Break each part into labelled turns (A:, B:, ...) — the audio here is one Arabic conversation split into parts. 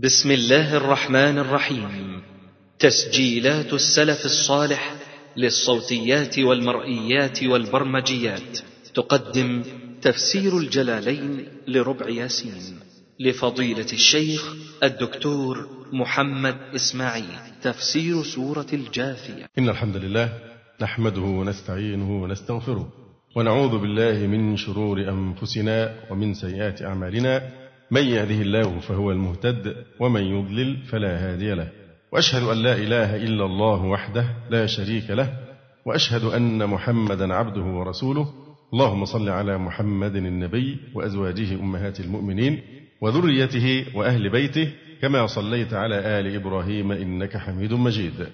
A: بسم الله الرحمن الرحيم تسجيلات السلف الصالح للصوتيات والمرئيات والبرمجيات تقدم تفسير الجلالين لربع ياسين لفضيلة الشيخ الدكتور محمد إسماعيل تفسير سورة الجاثية إن الحمد لله نحمده ونستعينه ونستغفره ونعوذ بالله من شرور أنفسنا ومن سيئات أعمالنا من يهده الله فهو المهتد ومن يضلل فلا هادي له واشهد ان لا اله الا الله وحده لا شريك له واشهد ان محمدا عبده ورسوله اللهم صل على محمد النبي وازواجه امهات المؤمنين وذريته واهل بيته كما صليت على ال ابراهيم انك حميد مجيد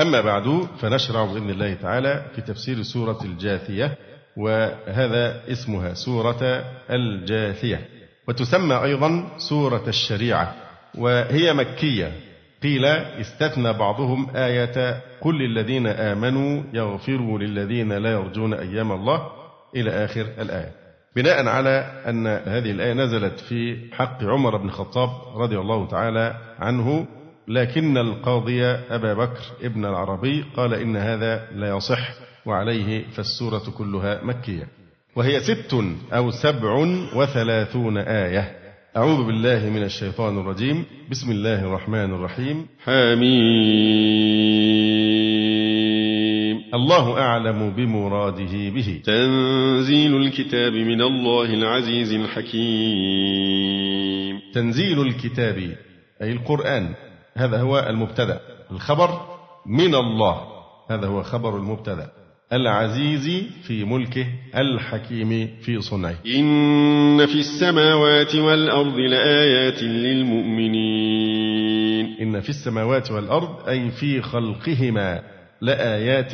A: اما بعد فنشرع باذن الله تعالى في تفسير سوره الجاثيه وهذا اسمها سوره الجاثيه وتسمى أيضا سورة الشريعة وهي مكية قيل استثنى بعضهم آية كل الذين آمنوا يغفروا للذين لا يرجون أيام الله إلى آخر الآية بناء على أن هذه الآية نزلت في حق عمر بن الخطاب رضي الله تعالى عنه لكن القاضي أبا بكر ابن العربي قال إن هذا لا يصح وعليه فالسورة كلها مكية وهي ست أو سبع وثلاثون آية أعوذ بالله من الشيطان الرجيم بسم الله الرحمن الرحيم حميم الله أعلم بمراده به تنزيل الكتاب من الله العزيز الحكيم تنزيل الكتاب أي القرآن هذا هو المبتدأ الخبر من الله هذا هو خبر المبتدأ العزيز في ملكه الحكيم في صنعه إن في السماوات والأرض لآيات للمؤمنين
B: إن في السماوات والأرض أي في خلقهما لآيات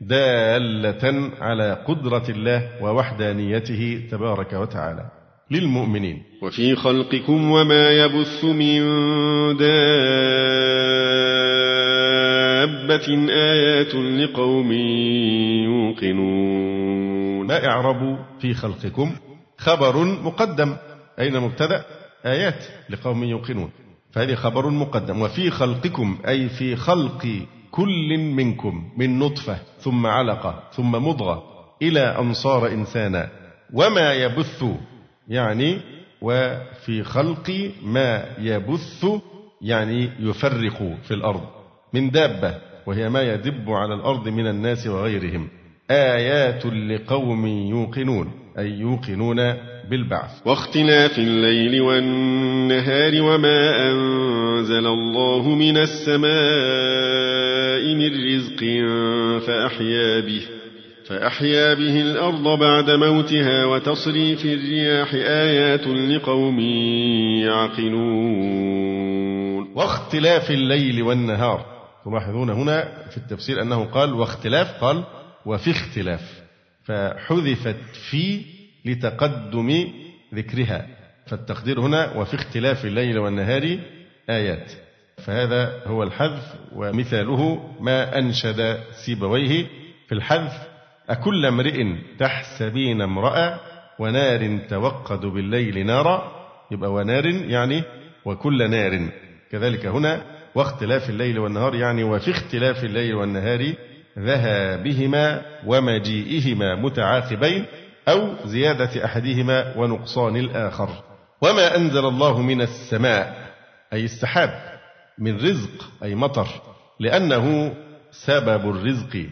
B: دالة على قدرة الله ووحدانيته تبارك وتعالى للمؤمنين
A: وفي خلقكم وما يبث من دار دابة آيات لقوم يوقنون
B: ما إعرب في خلقكم خبر مقدم أين مبتدأ آيات لقوم يوقنون فهذه خبر مقدم وفي خلقكم أي في خلق كل منكم من نطفة ثم علقة ثم مضغة إلى أن صار إنسانا وما يبث يعني وفي خلق ما يبث يعني يفرق في الأرض من دابة وهي ما يدب على الأرض من الناس وغيرهم آيات لقوم يوقنون أي يوقنون بالبعث
A: واختلاف الليل والنهار وما أنزل الله من السماء من رزق فأحيا به فأحيا به الأرض بعد موتها وتصري في الرياح آيات لقوم يعقلون
B: واختلاف الليل والنهار تلاحظون هنا في التفسير أنه قال واختلاف قال وفي اختلاف فحذفت في لتقدم ذكرها فالتقدير هنا وفي اختلاف الليل والنهار آيات فهذا هو الحذف ومثاله ما أنشد سيبويه في الحذف أكل امرئ تحسبين امرأة ونار توقد بالليل نارا يبقى ونار يعني وكل نار كذلك هنا واختلاف الليل والنهار يعني وفي اختلاف الليل والنهار ذهابهما ومجيئهما متعاقبين أو زيادة أحدهما ونقصان الآخر وما أنزل الله من السماء أي السحاب من رزق أي مطر لأنه سبب الرزق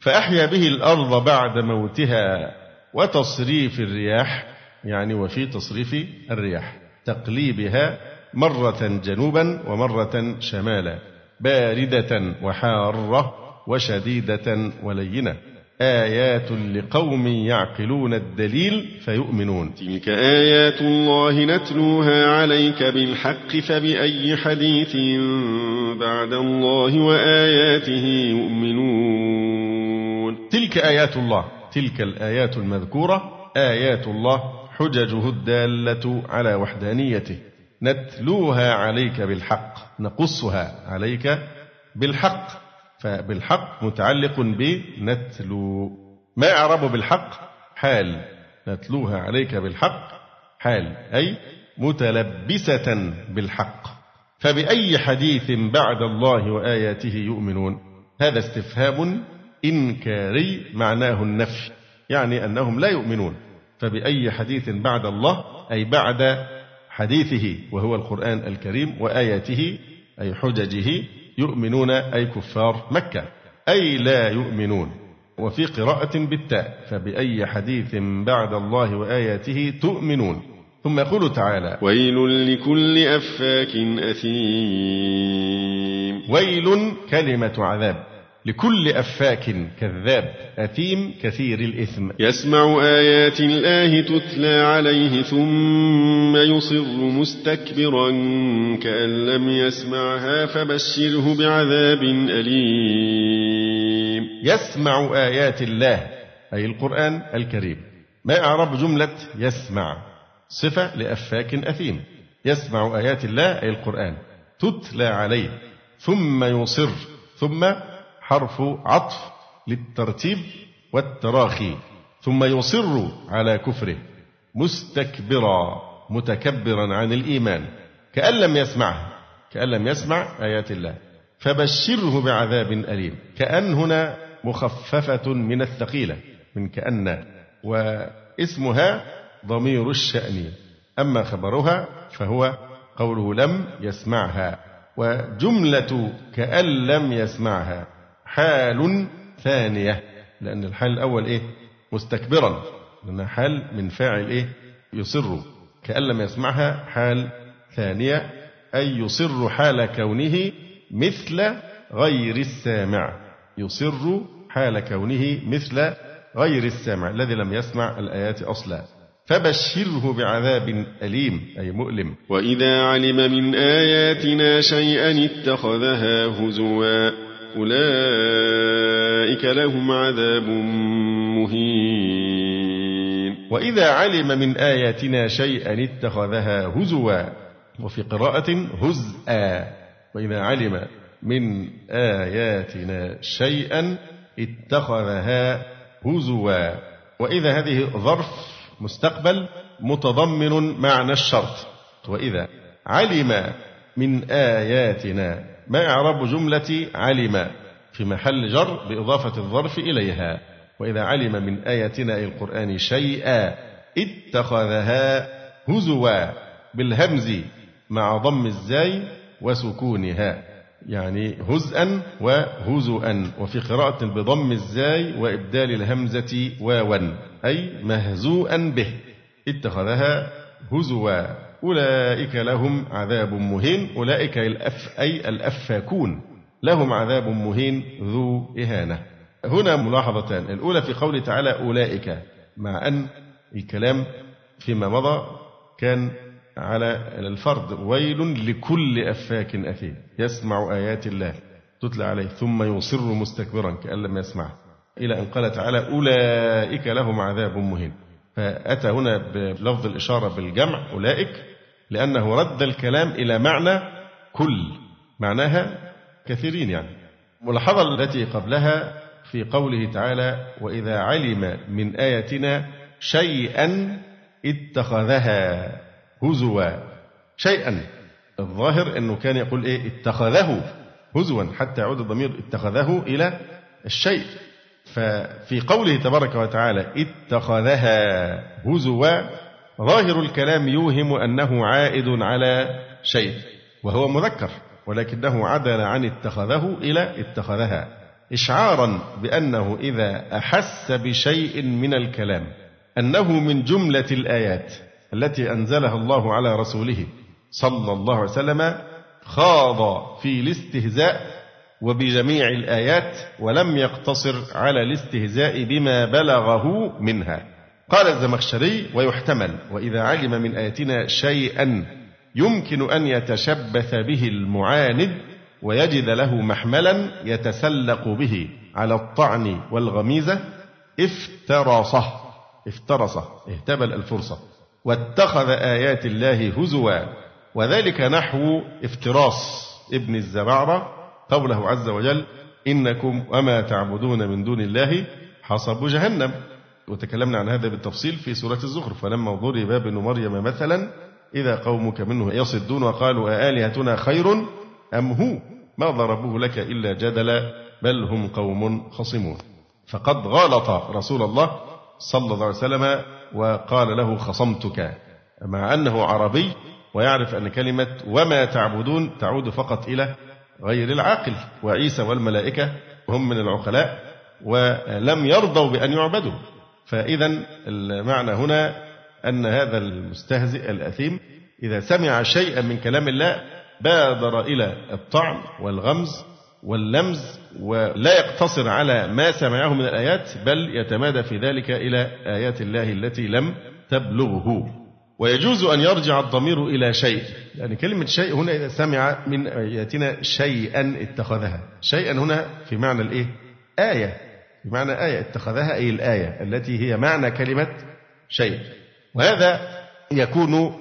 B: فأحيا به الأرض بعد موتها وتصريف الرياح يعني وفي تصريف الرياح تقليبها مرة جنوبا ومرة شمالا باردة وحارة وشديدة ولينة آيات لقوم يعقلون الدليل فيؤمنون
A: تلك آيات الله نتلوها عليك بالحق فبأي حديث بعد الله وآياته يؤمنون
B: تلك آيات الله تلك الآيات المذكورة آيات الله حججه الدالة على وحدانيته نتلوها عليك بالحق نقصها عليك بالحق فبالحق متعلق بنتلو ما أعرب بالحق حال نتلوها عليك بالحق حال أي متلبسة بالحق فبأي حديث بعد الله وآياته يؤمنون هذا استفهام إنكاري معناه النفي يعني أنهم لا يؤمنون فبأي حديث بعد الله أي بعد حديثه وهو القرآن الكريم وآياته أي حججه يؤمنون أي كفار مكة أي لا يؤمنون وفي قراءة بالتاء فبأي حديث بعد الله وآياته تؤمنون ثم يقول تعالى
A: ويل لكل أفاك أثيم
B: ويل كلمة عذاب لكل أفاك كذاب أثيم كثير الإثم
A: يسمع آيات الله تتلى عليه ثم يصر مستكبرا كأن لم يسمعها فبشره بعذاب أليم
B: يسمع آيات الله أي القرآن الكريم ما أعرب جملة يسمع صفة لأفاك أثيم يسمع آيات الله أي القرآن تتلى عليه ثم يصر ثم حرف عطف للترتيب والتراخي ثم يصر على كفره مستكبرا متكبرا عن الإيمان كأن لم يسمعه كأن لم يسمع آيات الله فبشره بعذاب أليم كأن هنا مخففة من الثقيلة من كأن واسمها ضمير الشأن أما خبرها فهو قوله لم يسمعها وجملة كأن لم يسمعها حال ثانية لأن الحال الأول إيه مستكبرا لأنها حال من فاعل إيه يصر كأن لم يسمعها حال ثانية أي يصر حال كونه مثل غير السامع يصر حال كونه مثل غير السامع الذي لم يسمع الآيات أصلا فبشره بعذاب أليم أي مؤلم
A: وإذا علم من آياتنا شيئا اتخذها هزوا أولئك لهم عذاب مهين
B: وإذا علم من آياتنا شيئا اتخذها هزوا وفي قراءة هزءا وإذا علم من آياتنا شيئا اتخذها هزوا وإذا هذه ظرف مستقبل متضمن معنى الشرط وإذا علم من آياتنا ما إعراب جملة علم في محل جر بإضافة الظرف إليها وإذا علم من آياتنا أي القرآن شيئا اتخذها هزوا بالهمز مع ضم الزاي وسكونها يعني هزءا وهزؤا وفي قراءة بضم الزاي وإبدال الهمزة واوا أي مهزوءا به اتخذها هزوا أولئك لهم عذاب مهين أولئك الأف أي الأفاكون لهم عذاب مهين ذو إهانة هنا ملاحظتان الأولى في قوله تعالى أولئك مع أن الكلام فيما مضى كان على الفرد ويل لكل أفاك أثيم يسمع آيات الله تتلى عليه ثم يصر مستكبرا كأن لم يسمع إلى أن قال تعالى أولئك لهم عذاب مهين فأتى هنا بلفظ الإشارة بالجمع أولئك لأنه رد الكلام إلى معنى كل معناها كثيرين يعني الملاحظة التي قبلها في قوله تعالى وإذا علم من آياتنا شيئا اتخذها هزوا شيئا الظاهر أنه كان يقول إيه اتخذه هزوا حتى يعود الضمير اتخذه إلى الشيء ففي قوله تبارك وتعالى اتخذها هزوا ظاهر الكلام يوهم أنه عائد على شيء وهو مذكر ولكنه عدل عن اتخذه إلى اتخذها إشعارا بأنه إذا أحس بشيء من الكلام أنه من جملة الآيات التي أنزلها الله على رسوله صلى الله عليه وسلم خاض في الاستهزاء وبجميع الآيات ولم يقتصر على الاستهزاء بما بلغه منها قال الزمخشري ويحتمل وإذا علم من آياتنا شيئا يمكن أن يتشبث به المعاند ويجد له محملا يتسلق به على الطعن والغميزة افترصه افترصه اهتبل الفرصة واتخذ آيات الله هزوا وذلك نحو افتراس ابن الزبعرة قوله عز وجل إنكم وما تعبدون من دون الله حصب جهنم وتكلمنا عن هذا بالتفصيل في سورة الزخرف فلما ضرب ابن مريم مثلا إذا قومك منه يصدون وقالوا أآلهتنا خير أم هو ما ضربوه لك إلا جدلا بل هم قوم خصمون فقد غالط رسول الله صلى الله عليه وسلم وقال له خصمتك مع أنه عربي ويعرف أن كلمة وما تعبدون تعود فقط إلى غير العاقل وعيسى والملائكة هم من العقلاء ولم يرضوا بأن يعبدوا فإذا المعنى هنا أن هذا المستهزئ الأثيم إذا سمع شيئا من كلام الله بادر إلى الطعن والغمز واللمز ولا يقتصر على ما سمعه من الآيات بل يتمادى في ذلك إلى آيات الله التي لم تبلغه ويجوز أن يرجع الضمير إلى شيء يعني كلمة شيء هنا إذا سمع من آياتنا شيئا اتخذها شيئا هنا في معنى الإيه آية بمعنى آية اتخذها أي الآية التي هي معنى كلمة شيء وهذا يكون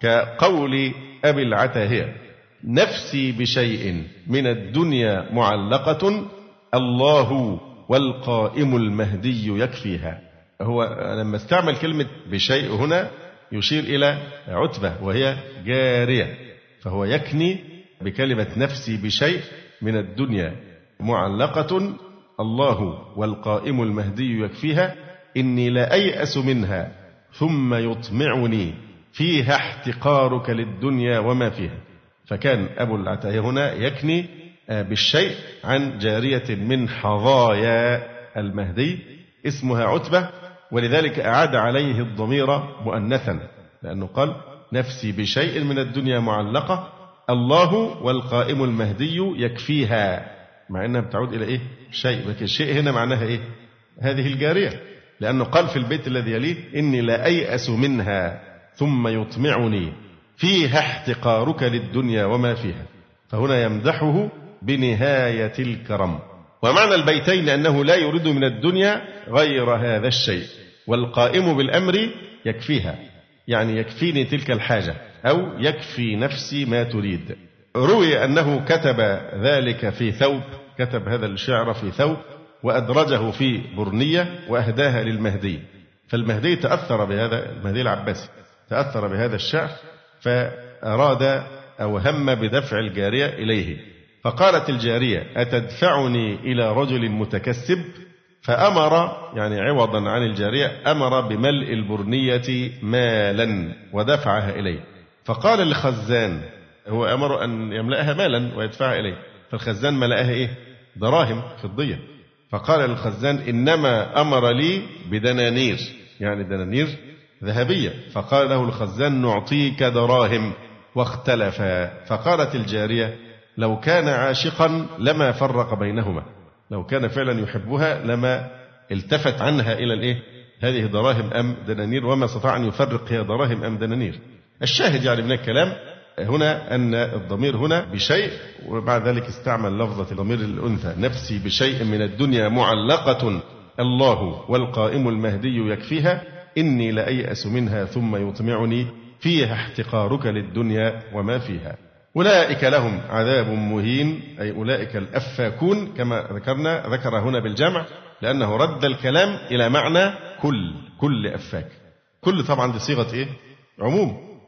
B: كقول أبي العتاهية نفسي بشيء من الدنيا معلقة الله والقائم المهدي يكفيها هو لما استعمل كلمة بشيء هنا يشير إلى عتبة وهي جارية فهو يكني بكلمة نفسي بشيء من الدنيا معلقة الله والقائم المهدي يكفيها إني لا أيأس منها ثم يطمعني فيها احتقارك للدنيا وما فيها فكان أبو العتاهية هنا يكني آه، بالشيء عن جارية من حظايا المهدي اسمها عتبة ولذلك أعاد عليه الضمير مؤنثا لأنه قال نفسي بشيء من الدنيا معلقة الله والقائم المهدي يكفيها مع أنها بتعود إلى إيه شيء لكن شيء هنا معناها إيه هذه الجارية لأنه قال في البيت الذي يليه إني لا أيأس منها ثم يطمعني فيها احتقارك للدنيا وما فيها فهنا يمدحه بنهاية الكرم ومعنى البيتين أنه لا يريد من الدنيا غير هذا الشيء والقائم بالأمر يكفيها يعني يكفيني تلك الحاجة أو يكفي نفسي ما تريد روي أنه كتب ذلك في ثوب كتب هذا الشعر في ثوب وأدرجه في برنية وأهداها للمهدي فالمهدي تأثر بهذا المهدي العباسي تأثر بهذا الشعر فأراد أو هم بدفع الجارية إليه فقالت الجارية أتدفعني إلى رجل متكسب فأمر يعني عوضا عن الجارية أمر بملء البرنية مالا ودفعها إليه فقال الخزان هو أمر أن يملأها مالا ويدفعها إليه فالخزان ملأها إيه دراهم فضية فقال للخزان إنما أمر لي بدنانير يعني دنانير ذهبية فقال له الخزان نعطيك دراهم واختلفا فقالت الجارية لو كان عاشقا لما فرق بينهما لو كان فعلا يحبها لما التفت عنها إلى الإيه هذه دراهم أم دنانير وما استطاع أن يفرق هي دراهم أم دنانير الشاهد يعني من الكلام هنا أن الضمير هنا بشيء وبعد ذلك استعمل لفظة ضمير الأنثى نفسي بشيء من الدنيا معلقة الله والقائم المهدي يكفيها إني لأيأس منها ثم يطمعني فيها احتقارك للدنيا وما فيها أولئك لهم عذاب مهين أي أولئك الأفاكون كما ذكرنا ذكر هنا بالجمع لأنه رد الكلام إلى معنى كل كل أفاك كل طبعا دي صيغة إيه عموم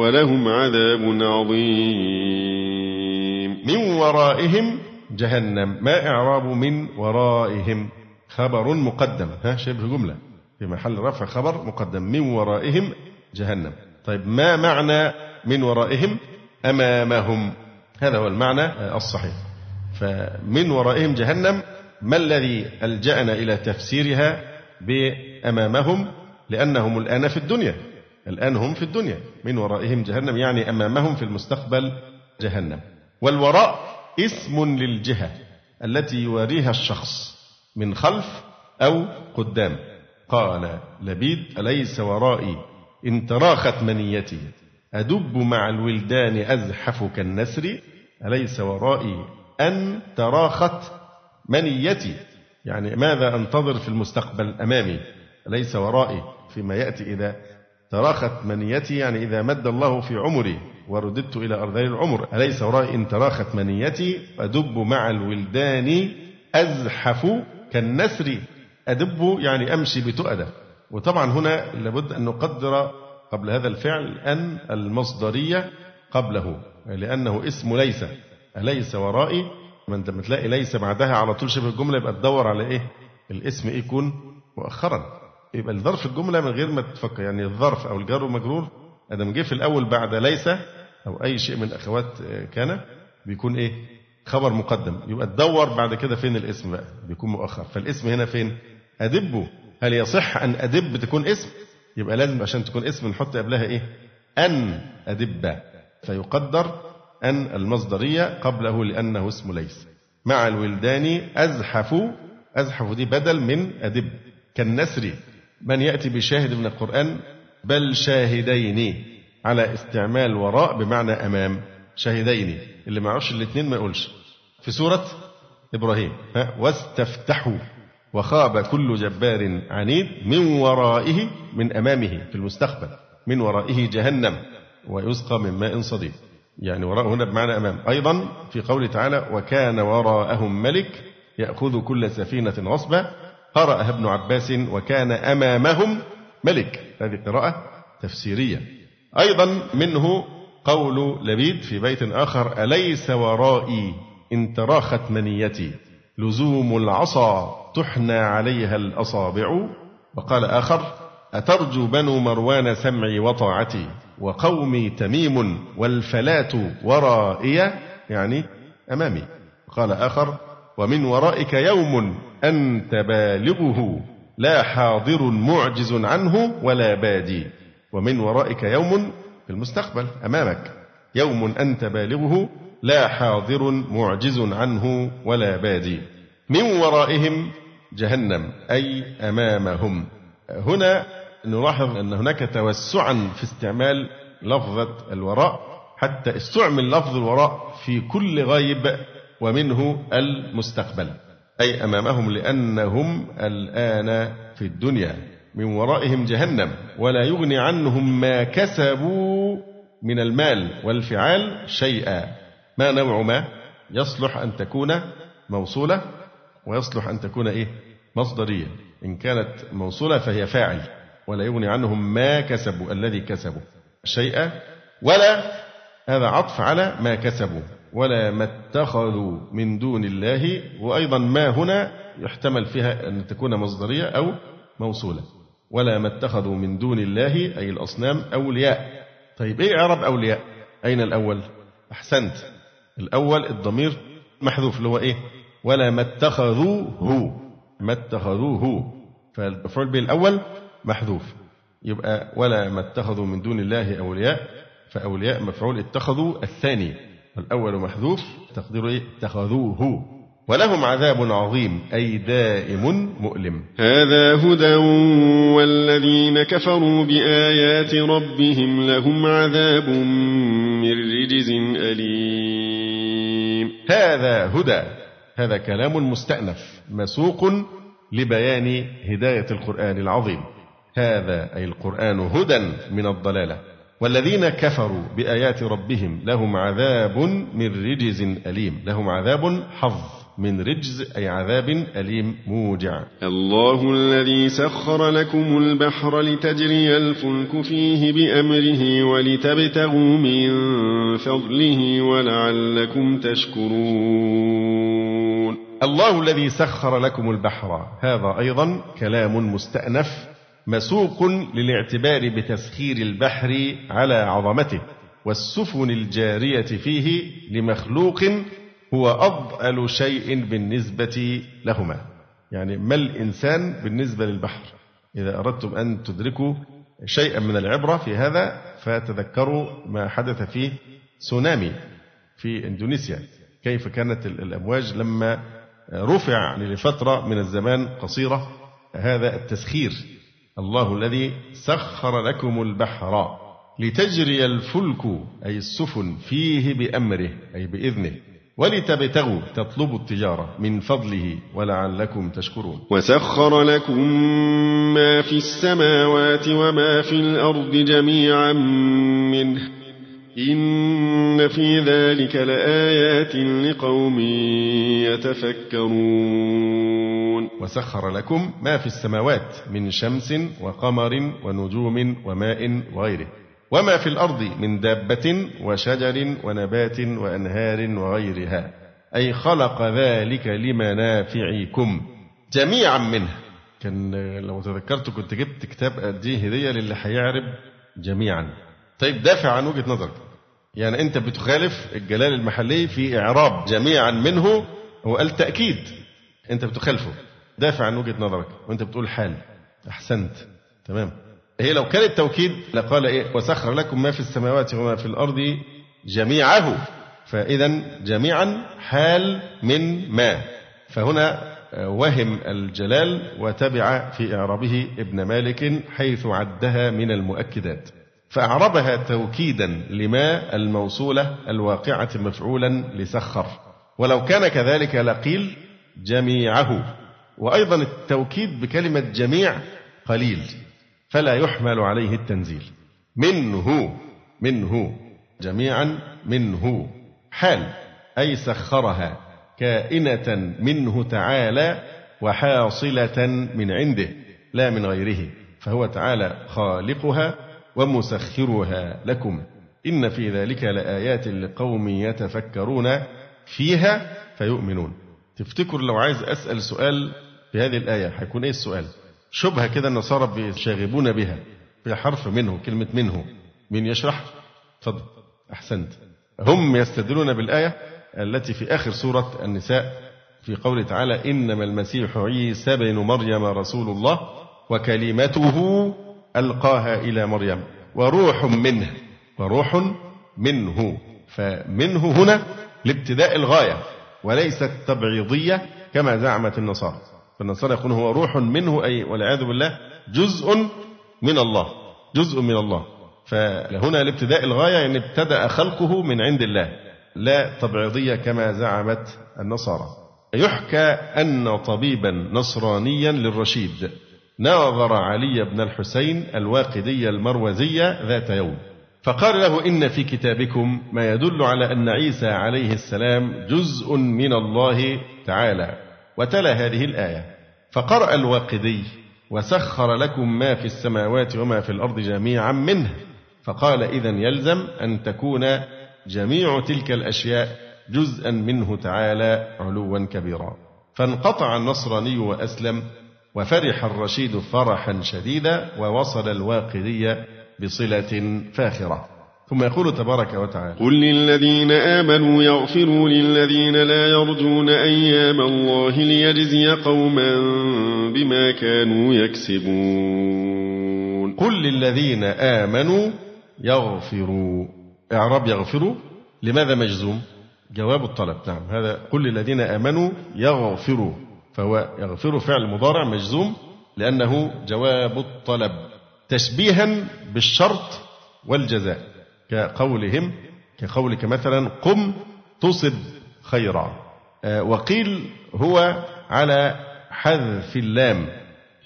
A: ولهم عذاب عظيم
B: من ورائهم جهنم ما إعراب من ورائهم خبر مقدم ها شبه جملة في محل رفع خبر مقدم من ورائهم جهنم طيب ما معنى من ورائهم أمامهم هذا هو المعنى آه، الصحيح فمن ورائهم جهنم ما الذي ألجأنا إلى تفسيرها بأمامهم لأنهم الآن في الدنيا الآن هم في الدنيا من ورائهم جهنم يعني أمامهم في المستقبل جهنم والوراء اسم للجهة التي يواريها الشخص من خلف أو قدام قال لبيد أليس ورائي إن تراخت منيتي أدب مع الولدان أزحف كالنسر أليس ورائي أن تراخت منيتي يعني ماذا أنتظر في المستقبل أمامي أليس ورائي فيما يأتي إذا تراخت منيتي يعني إذا مد الله في عمري ورددت إلى أرذل العمر أليس ورائي إن تراخت منيتي أدب مع الولدان أزحف كالنسر أدب يعني أمشي بتؤدة وطبعا هنا لابد أن نقدر قبل هذا الفعل أن المصدرية قبله لأنه اسم ليس أليس ورائي ما أنت تلاقي ليس بعدها على طول شبه الجملة يبقى تدور على إيه الاسم يكون مؤخرا يبقى الظرف الجملة من غير ما تفكر يعني الظرف أو الجار والمجرور أدم جه في الأول بعد ليس أو أي شيء من أخوات آه، كان بيكون إيه؟ خبر مقدم يبقى تدور بعد كده فين الاسم بقى بيكون مؤخر فالاسم هنا فين؟ أدبه هل يصح أن أدب تكون اسم؟ يبقى لازم عشان تكون اسم نحط قبلها إيه؟ أن أدب فيقدر أن المصدرية قبله لأنه اسم ليس مع الولدان أزحف أزحف دي بدل من أدب كالنسر من يأتي بشاهد من القرآن بل شاهدين على استعمال وراء بمعنى أمام شاهدين اللي ما يعرفش الاثنين ما يقولش في سورة إبراهيم ها واستفتحوا وخاب كل جبار عنيد من ورائه من أمامه في المستقبل من ورائه جهنم ويسقى من ماء صديد يعني وراء هنا بمعنى أمام أيضا في قوله تعالى وكان وراءهم ملك يأخذ كل سفينة غصبا قرأها ابن عباس وكان أمامهم ملك هذه قراءة تفسيرية أيضا منه قول لبيد في بيت آخر أليس ورائي إن تراخت منيتي لزوم العصا تحنى عليها الأصابع وقال آخر أترجو بنو مروان سمعي وطاعتي وقومي تميم والفلاة ورائي يعني أمامي قال آخر ومن ورائك يوم أنت بالغه لا حاضر معجز عنه ولا بادي ومن ورائك يوم في المستقبل أمامك يوم أنت بالغه لا حاضر معجز عنه ولا بادي من ورائهم جهنم أي أمامهم هنا نلاحظ أن هناك توسعا في استعمال لفظة الوراء حتى استعمل لفظ الوراء في كل غيب ومنه المستقبل أي أمامهم لأنهم الآن في الدنيا من ورائهم جهنم ولا يغني عنهم ما كسبوا من المال والفعال شيئا ما نوع ما يصلح أن تكون موصولة ويصلح أن تكون إيه مصدرية إن كانت موصولة فهي فاعل ولا يغني عنهم ما كسبوا الذي كسبوا شيئا ولا هذا عطف على ما كسبوا ولا ما اتخذوا من دون الله وأيضا ما هنا يحتمل فيها أن تكون مصدرية أو موصولة ولا ما اتخذوا من دون الله أي الأصنام أولياء طيب إيه إعراب أولياء أين الأول أحسنت الأول الضمير محذوف اللي هو إيه ولا ما اتخذوه ما اتخذوه فالمفعول به الأول محذوف يبقى ولا ما اتخذوا من دون الله أولياء فأولياء مفعول اتخذوا الثاني الأول محذوف تقدير إيه؟ اتخذوه ولهم عذاب عظيم أي دائم مؤلم
A: هذا هدى والذين كفروا بآيات ربهم لهم عذاب من رجز أليم
B: هذا هدى هذا كلام مستأنف مسوق لبيان هداية القرآن العظيم هذا أي القرآن هدى من الضلالة والذين كفروا بآيات ربهم لهم عذاب من رجز أليم لهم عذاب حظ من رجز أي عذاب أليم موجع
A: الله الذي سخر لكم البحر لتجري الفلك فيه بأمره ولتبتغوا من فضله ولعلكم تشكرون
B: الله الذي سخر لكم البحر هذا أيضا كلام مستأنف مسوق للاعتبار بتسخير البحر على عظمته والسفن الجارية فيه لمخلوق هو أضأل شيء بالنسبة لهما يعني ما الإنسان بالنسبة للبحر إذا أردتم أن تدركوا شيئا من العبرة في هذا فتذكروا ما حدث في تسونامي في إندونيسيا كيف كانت الأمواج لما رفع لفترة من الزمان قصيرة هذا التسخير الله الذي سخر لكم البحر لتجري الفلك أي السفن فيه بأمره أي بإذنه ولتبتغوا تطلبوا التجارة من فضله ولعلكم تشكرون
A: وسخر لكم ما في السماوات وما في الأرض جميعا منه إن في ذلك لآيات لقوم يتفكرون
B: وسخر لكم ما في السماوات من شمس وقمر ونجوم وماء وغيره وما في الأرض من دابة وشجر ونبات وأنهار وغيرها أي خلق ذلك لمنافعكم جميعا منه كان لو تذكرت كنت جبت كتاب أديه هدية للي هيعرب جميعا طيب دافع عن وجهة نظرك يعني أنت بتخالف الجلال المحلي في إعراب جميعا منه هو قال تأكيد أنت بتخالفه دافع عن وجهة نظرك وأنت بتقول حال أحسنت تمام هي لو كانت توكيد لقال إيه وسخر لكم ما في السماوات وما في الأرض جميعه فإذا جميعا حال من ما فهنا آه، وهم الجلال وتبع في إعرابه ابن مالك حيث عدها من المؤكدات فأعربها توكيدا لما الموصولة الواقعة مفعولا لسخر ولو كان كذلك لقيل جميعه وأيضا التوكيد بكلمة جميع قليل فلا يحمل عليه التنزيل منه منه جميعا منه حال أي سخرها كائنة منه تعالى وحاصلة من عنده لا من غيره فهو تعالى خالقها ومسخرها لكم إن في ذلك لآيات لقوم يتفكرون فيها فيؤمنون تفتكر لو عايز أسأل سؤال في هذه الآية هيكون إيه السؤال شبهة كده النصارى بيشاغبون بها بحرف منه كلمة منه مين يشرح تفضل أحسنت هم يستدلون بالآية التي في آخر سورة النساء في قوله تعالى إنما المسيح عيسى بن مريم رسول الله وكلمته ألقاها إلى مريم وروح منه وروح منه فمنه هنا لابتداء الغاية وليست تبعيضية كما زعمت النصارى فالنصارى يقولون هو روح منه أي والعياذ بالله جزء من الله جزء من الله فهنا لابتداء الغاية يعني ابتدأ خلقه من عند الله لا تبعيضية كما زعمت النصارى يحكى أن طبيبا نصرانيا للرشيد ناظر علي بن الحسين الواقدي المروزي ذات يوم فقال له إن في كتابكم ما يدل على أن عيسى عليه السلام جزء من الله تعالى وتلا هذه الآية فقرأ الواقدي وسخر لكم ما في السماوات وما في الأرض جميعا منه فقال إذا يلزم أن تكون جميع تلك الأشياء جزءا منه تعالى علوا كبيرا فانقطع النصراني وأسلم وفرح الرشيد فرحا شديدا ووصل الواقدي بصلة فاخرة ثم يقول تبارك وتعالى
A: قل للذين آمنوا يغفروا للذين لا يرجون أيام الله ليجزي قوما بما كانوا يكسبون
B: قل للذين آمنوا يغفروا إعراب يغفروا لماذا مجزوم جواب الطلب نعم هذا قل للذين آمنوا يغفروا فهو يغفر فعل مضارع مجزوم لأنه جواب الطلب تشبيها بالشرط والجزاء كقولهم كقولك مثلا قم تصب خيرا آه، وقيل هو على حذف اللام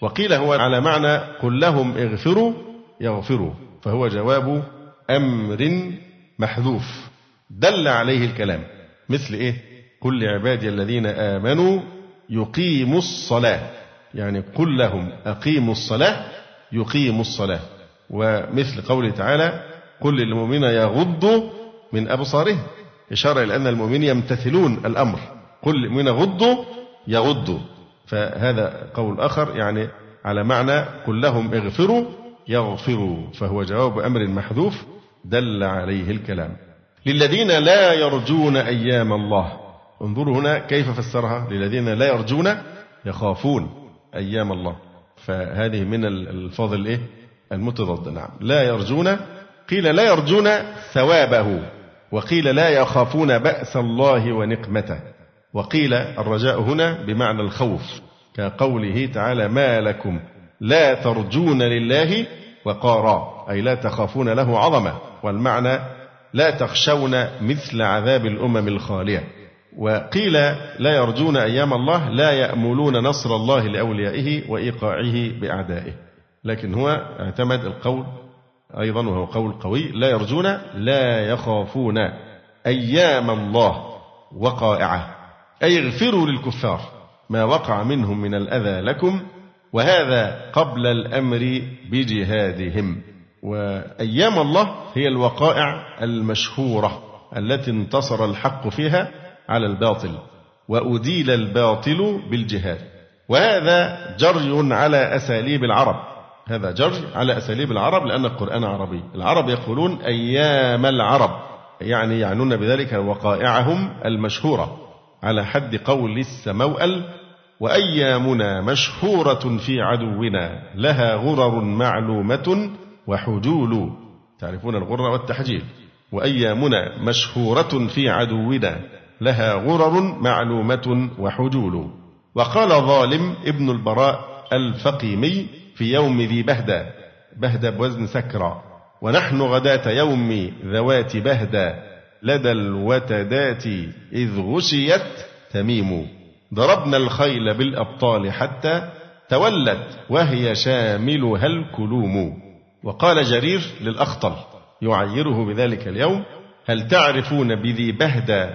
B: وقيل هو على معنى قل لهم اغفروا يغفروا فهو جواب أمر محذوف دل عليه الكلام مثل إيه قل لعبادي الذين آمنوا يقيموا الصلاة يعني قل لهم أقيموا الصلاة يقيموا الصلاة ومثل قوله تعالى قل للمؤمنين يغضوا من أبصارهم إشارة إلى أن المؤمنين يمتثلون الأمر قل للمؤمنين غضوا يغضوا فهذا قول آخر يعني على معنى قل لهم اغفروا يغفروا فهو جواب أمر محذوف دل عليه الكلام للذين لا يرجون أيام الله انظروا هنا كيف فسرها للذين لا يرجون يخافون أيام الله فهذه من الألفاظ الإيه المتضاد نعم لا يرجون قيل لا يرجون ثوابه وقيل لا يخافون بأس الله ونقمته وقيل الرجاء هنا بمعنى الخوف كقوله تعالى ما لكم لا ترجون لله وقارا أي لا تخافون له عظمة والمعنى لا تخشون مثل عذاب الأمم الخالية وقيل لا يرجون أيام الله لا يأملون نصر الله لأوليائه وإيقاعه بأعدائه لكن هو اعتمد القول أيضا وهو قول قوي لا يرجون لا يخافون أيام الله وقائعة أي اغفروا للكفار ما وقع منهم من الأذى لكم وهذا قبل الأمر بجهادهم وأيام الله هي الوقائع المشهورة التي انتصر الحق فيها على الباطل وأديل الباطل بالجهاد وهذا جري على أساليب العرب هذا جري على أساليب العرب لأن القرآن عربي العرب يقولون أيام العرب يعني يعنون بذلك وقائعهم المشهورة على حد قول السموأل وأيامنا مشهورة في عدونا لها غرر معلومة وحجول تعرفون الغرة والتحجيل وأيامنا مشهورة في عدونا لها غرر معلومة وحجول وقال ظالم ابن البراء الفقيمي في يوم ذي بهدى بهدى بوزن سكرى ونحن غداة يوم ذوات بهدى لدى الوتدات إذ غشيت تميم ضربنا الخيل بالأبطال حتى تولت وهي شاملها الكلوم وقال جرير للأخطل يعيره بذلك اليوم هل تعرفون بذي بهدى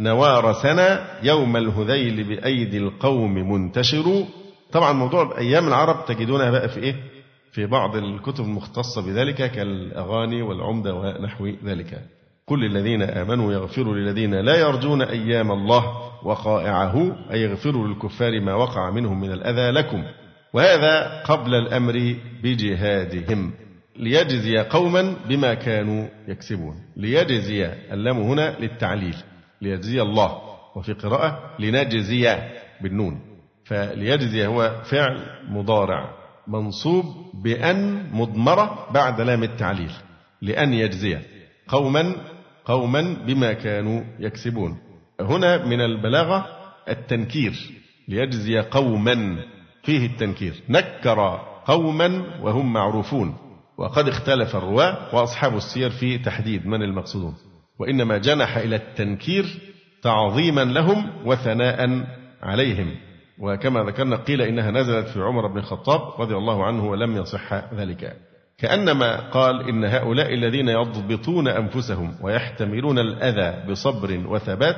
B: نوارسنا يوم الهذيل بأيدي القوم منتشر طبعا موضوع أيام العرب تجدونها بقى في إيه في بعض الكتب المختصة بذلك كالأغاني والعمدة ونحو ذلك كل الذين آمنوا يغفروا للذين لا يرجون أيام الله وقائعه أي يغفروا للكفار ما وقع منهم من الأذى لكم وهذا قبل الأمر بجهادهم ليجزي قوما بما كانوا يكسبون ليجزي اللام هنا للتعليل ليجزي الله وفي قراءة لنجزي بالنون فليجزي هو فعل مضارع منصوب بأن مضمرة بعد لام التعليل لأن يجزي قوما قوما بما كانوا يكسبون هنا من البلاغة التنكير ليجزي قوما فيه التنكير نكر قوما وهم معروفون وقد اختلف الرواة وأصحاب السير في تحديد من المقصودون وإنما جنح إلى التنكير تعظيما لهم وثناء عليهم وكما ذكرنا قيل إنها نزلت في عمر بن الخطاب رضي الله عنه ولم يصح ذلك كأنما قال إن هؤلاء الذين يضبطون أنفسهم ويحتملون الأذى بصبر وثبات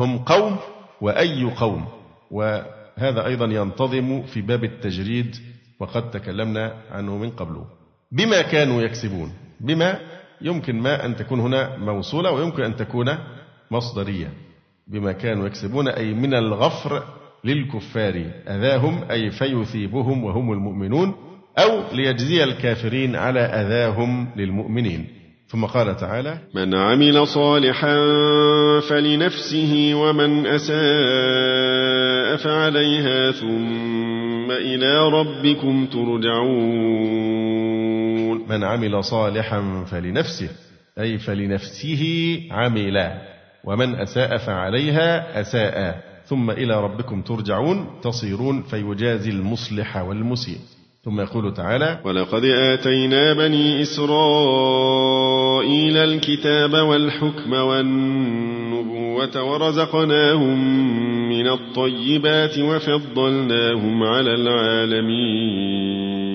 B: هم قوم وأي قوم وهذا أيضا ينتظم في باب التجريد وقد تكلمنا عنه من قبل بما كانوا يكسبون بما يمكن ما أن تكون هنا موصولة ويمكن أن تكون مصدرية بما كانوا يكسبون أي من الغفر للكفار أذاهم أي فيثيبهم وهم المؤمنون أو ليجزي الكافرين على أذاهم للمؤمنين ثم قال تعالى
A: من عمل صالحا فلنفسه ومن أساء فعليها ثم إلى ربكم ترجعون
B: يقول من عمل صالحا فلنفسه أي فلنفسه عمل ومن أساء فعليها أساء ثم إلى ربكم ترجعون تصيرون فيجازي المصلح والمسيء ثم يقول تعالى
A: ولقد آتينا بني إسرائيل الكتاب والحكم والنبوة ورزقناهم من الطيبات وفضلناهم على العالمين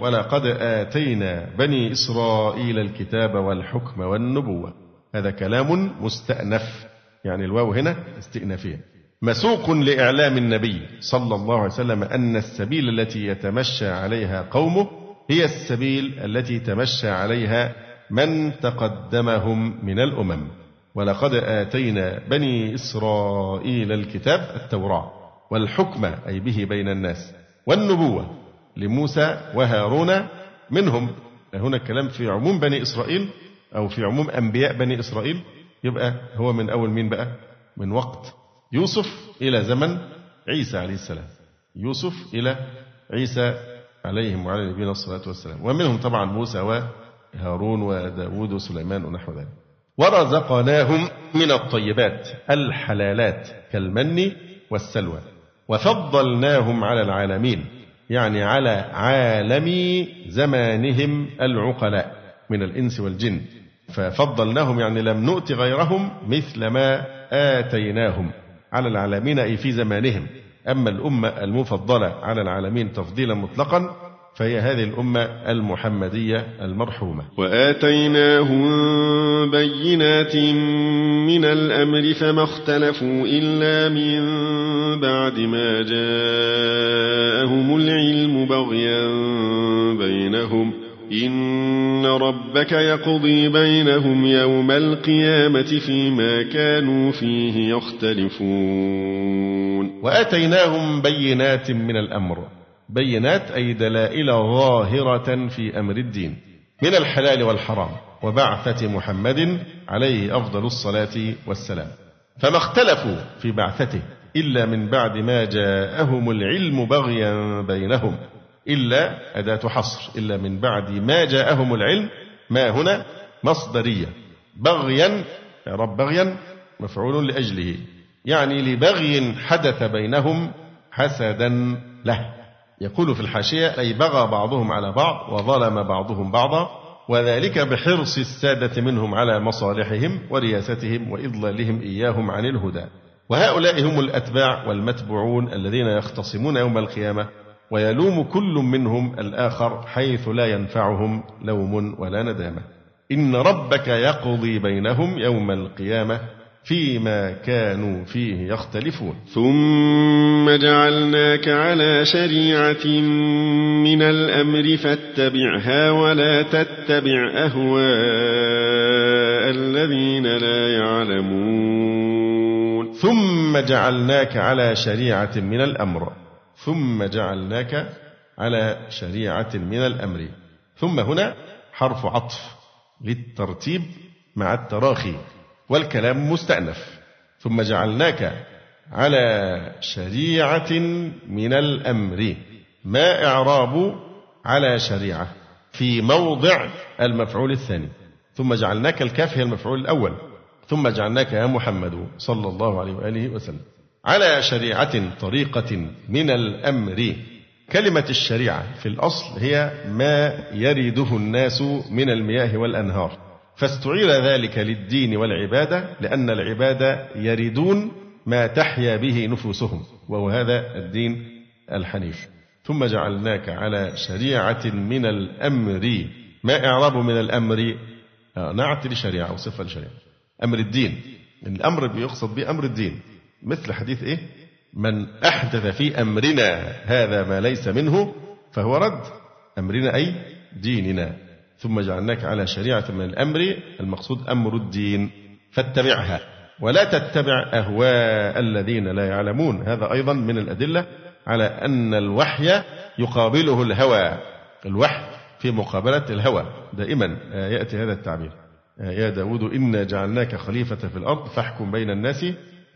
B: ولقد آتينا بني إسرائيل الكتاب والحكم والنبوة هذا كلام مستأنف يعني الواو هنا استئنافية مسوق لإعلام النبي صلى الله عليه وسلم أن السبيل التي يتمشى عليها قومه هي السبيل التي تمشى عليها من تقدمهم من الأمم ولقد آتينا بني إسرائيل الكتاب التوراة والحكم أي به بين الناس والنبوة لموسى وهارون منهم هنا الكلام في عموم بني إسرائيل أو في عموم أنبياء بني إسرائيل يبقى هو من أول مين بقى من وقت يوسف إلى زمن عيسى عليه السلام يوسف إلى عيسى عليهم وعلى نبينا الصلاة والسلام ومنهم طبعا موسى وهارون وداود وسليمان ونحو ذلك ورزقناهم من الطيبات الحلالات كالمن والسلوى وفضلناهم على العالمين يعني على عالم زمانهم العقلاء من الإنس والجن ففضلناهم يعني لم نؤت غيرهم مثل ما آتيناهم على العالمين أي في زمانهم أما الأمة المفضلة على العالمين تفضيلا مطلقا فهي هذه الأمة المحمدية المرحومة
A: وآتيناهم بينات من الأمر فما اختلفوا إلا من بعد ما جاءهم العلم بغيا بينهم إن ربك يقضي بينهم يوم القيامة فيما كانوا فيه يختلفون
B: وآتيناهم بينات من الأمر بينات أي دلائل ظاهرة في أمر الدين من الحلال والحرام وبعثة محمد عليه أفضل الصلاة والسلام فما اختلفوا في بعثته إلا من بعد ما جاءهم العلم بغيا بينهم إلا أداة حصر إلا من بعد ما جاءهم العلم ما هنا مصدرية بغيا رب بغيا مفعول لأجله يعني لبغي حدث بينهم حسدا له يقول في الحاشية أي بغى بعضهم على بعض وظلم بعضهم بعضا وذلك بحرص السادة منهم على مصالحهم ورياستهم وإضلالهم إياهم عن الهدى وهؤلاء هم الأتباع والمتبوعون الذين يختصمون يوم القيامة ويلوم كل منهم الآخر حيث لا ينفعهم لوم ولا ندامة إن ربك يقضي بينهم يوم القيامة فيما كانوا فيه يختلفون
A: ثم جعلناك على شريعة من الأمر فاتبعها ولا تتبع أهواء الذين لا يعلمون
B: ثم جعلناك على شريعة من الأمر ثم جعلناك على شريعة من الأمر ثم هنا حرف عطف للترتيب مع التراخي والكلام مستأنف ثم جعلناك على شريعة من الأمر ما إعراب على شريعة في موضع المفعول الثاني ثم جعلناك الكاف هي المفعول الأول ثم جعلناك يا محمد صلى الله عليه وآله وسلم على شريعة طريقة من الأمر كلمة الشريعة في الأصل هي ما يرده الناس من المياه والأنهار فاستعير ذلك للدين والعبادة لأن العبادة يردون ما تحيا به نفوسهم وهو هذا الدين الحنيف ثم جعلناك على شريعة من الأمر ما إعراب من الأمر آه، نعت لشريعة أو صفة لشريعة أمر الدين الأمر بيقصد به أمر الدين مثل حديث إيه من أحدث في أمرنا هذا ما ليس منه فهو رد أمرنا أي ديننا ثم جعلناك على شريعة من الأمر المقصود أمر الدين فاتبعها ولا تتبع أهواء الذين لا يعلمون هذا أيضا من الأدلة على أن الوحي يقابله الهوى الوحي في مقابلة الهوى دائما آه، يأتي هذا التعبير آه، يا داود إنا جعلناك خليفة في الأرض فاحكم بين الناس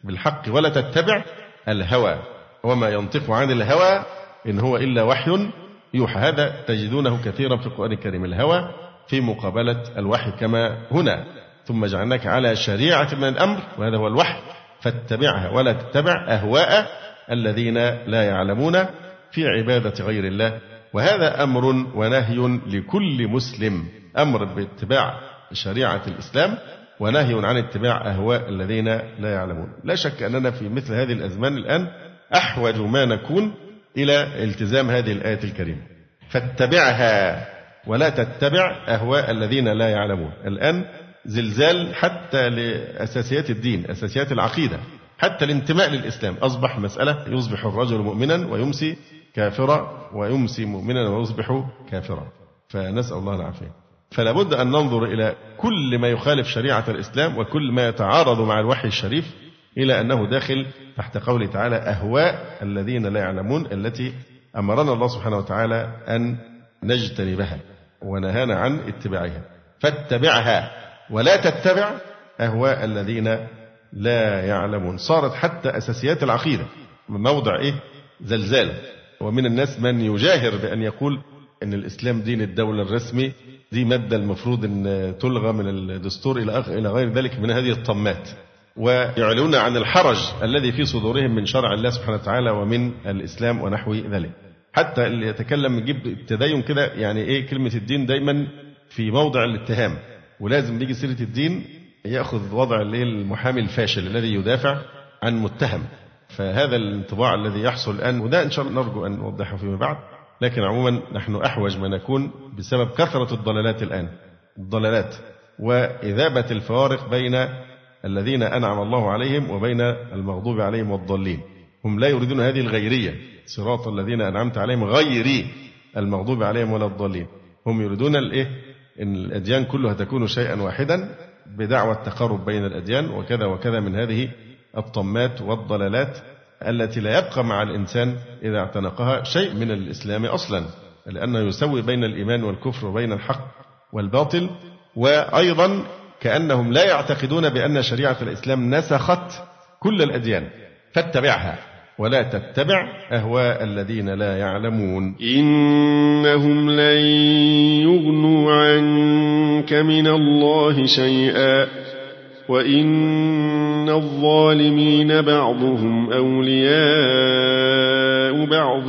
B: بالحق ولا تتبع الهوى وما ينطق عن الهوى إن هو إلا وحي يوحى هذا تجدونه كثيرا في القرآن الكريم الهوى في مقابلة الوحي كما هنا ثم جعلناك على شريعة من الأمر وهذا هو الوحي فاتبعها ولا تتبع أهواء الذين لا يعلمون في عبادة غير الله وهذا أمر ونهي لكل مسلم أمر باتباع شريعة الإسلام ونهي عن اتباع أهواء الذين لا يعلمون لا شك أننا في مثل هذه الأزمان الآن أحوج ما نكون إلى التزام هذه الآية الكريمة فاتبعها ولا تتبع أهواء الذين لا يعلمون الآن زلزال حتى لأساسيات الدين أساسيات العقيدة حتى الانتماء للإسلام أصبح مسألة يصبح الرجل مؤمنا ويمسي كافرا ويمسي مؤمنا ويصبح كافرا فنسأل الله العافية فلا بد أن ننظر إلى كل ما يخالف شريعة الإسلام وكل ما يتعارض مع الوحي الشريف إلى أنه داخل تحت قوله تعالى أهواء الذين لا يعلمون التي أمرنا الله سبحانه وتعالى أن نجتنبها ونهانا عن اتباعها فاتبعها ولا تتبع أهواء الذين لا يعلمون صارت حتى أساسيات العقيدة موضع إيه زلزال ومن الناس من يجاهر بأن يقول أن الإسلام دين الدولة الرسمي دي مادة المفروض أن تلغى من الدستور إلى إلى غير ذلك من هذه الطمات ويعلنون عن الحرج الذي في صدورهم من شرع الله سبحانه وتعالى ومن الإسلام ونحو ذلك حتى اللي يتكلم يجيب التدين كده يعني إيه كلمة الدين دايما في موضع الاتهام ولازم بيجي سيرة الدين يأخذ وضع المحامي الفاشل الذي يدافع عن متهم فهذا الانطباع الذي يحصل الآن وده إن شاء الله نرجو أن نوضحه فيما بعد لكن عموما نحن أحوج ما نكون بسبب كثرة الضلالات الآن الضلالات وإذابة الفوارق بين الذين أنعم الله عليهم وبين المغضوب عليهم والضالين هم لا يريدون هذه الغيرية صراط الذين أنعمت عليهم غيري المغضوب عليهم ولا الضالين هم يريدون الإيه إن الأديان كلها تكون شيئا واحدا بدعوى التقرب بين الأديان وكذا وكذا من هذه الطمات والضلالات التي لا يبقى مع الإنسان إذا اعتنقها شيء من الإسلام أصلا لأنه يسوي بين الإيمان والكفر وبين الحق والباطل وأيضا كأنهم لا يعتقدون بأن شريعة الإسلام نسخت كل الأديان فاتبعها ولا تتبع أهواء الذين لا يعلمون
A: إنهم لن يغنوا عنك من الله شيئا وإن الظالمين بعضهم أولياء بعض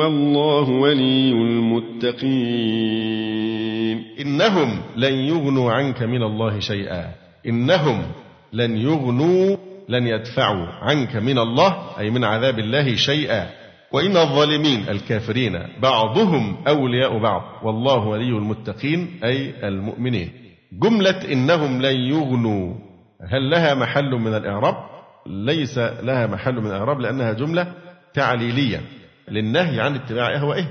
A: والله ولي المتقين
B: إنهم لن يغنوا عنك من الله شيئا إنهم لن يغنوا لن يدفعوا عنك من الله أي من عذاب الله شيئا وإن الظالمين الكافرين بعضهم أولياء بعض والله ولي المتقين أي المؤمنين جملة إنهم لن يغنوا هل لها محل من الإعراب؟ ليس لها محل من الإعراب لأنها جملة تعليلية للنهي عن اتباع أهوائه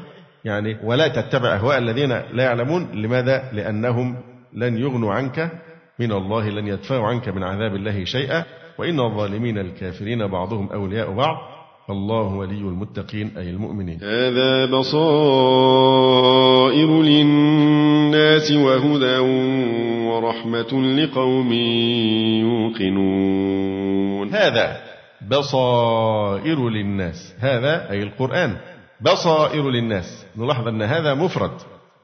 B: يعني ولا تتبع أهواء الذين لا يعلمون لماذا؟ لأنهم لن يغنوا عنك من الله لن يدفعوا عنك من عذاب الله شيئا وإن الظالمين الكافرين بعضهم أولياء بعض الله ولي المتقين أي المؤمنين
A: هذا بصائر للناس وهدى ورحمة لقوم يوقنون
B: هذا بصائر للناس هذا أي القرآن بصائر للناس نلاحظ أن هذا مفرد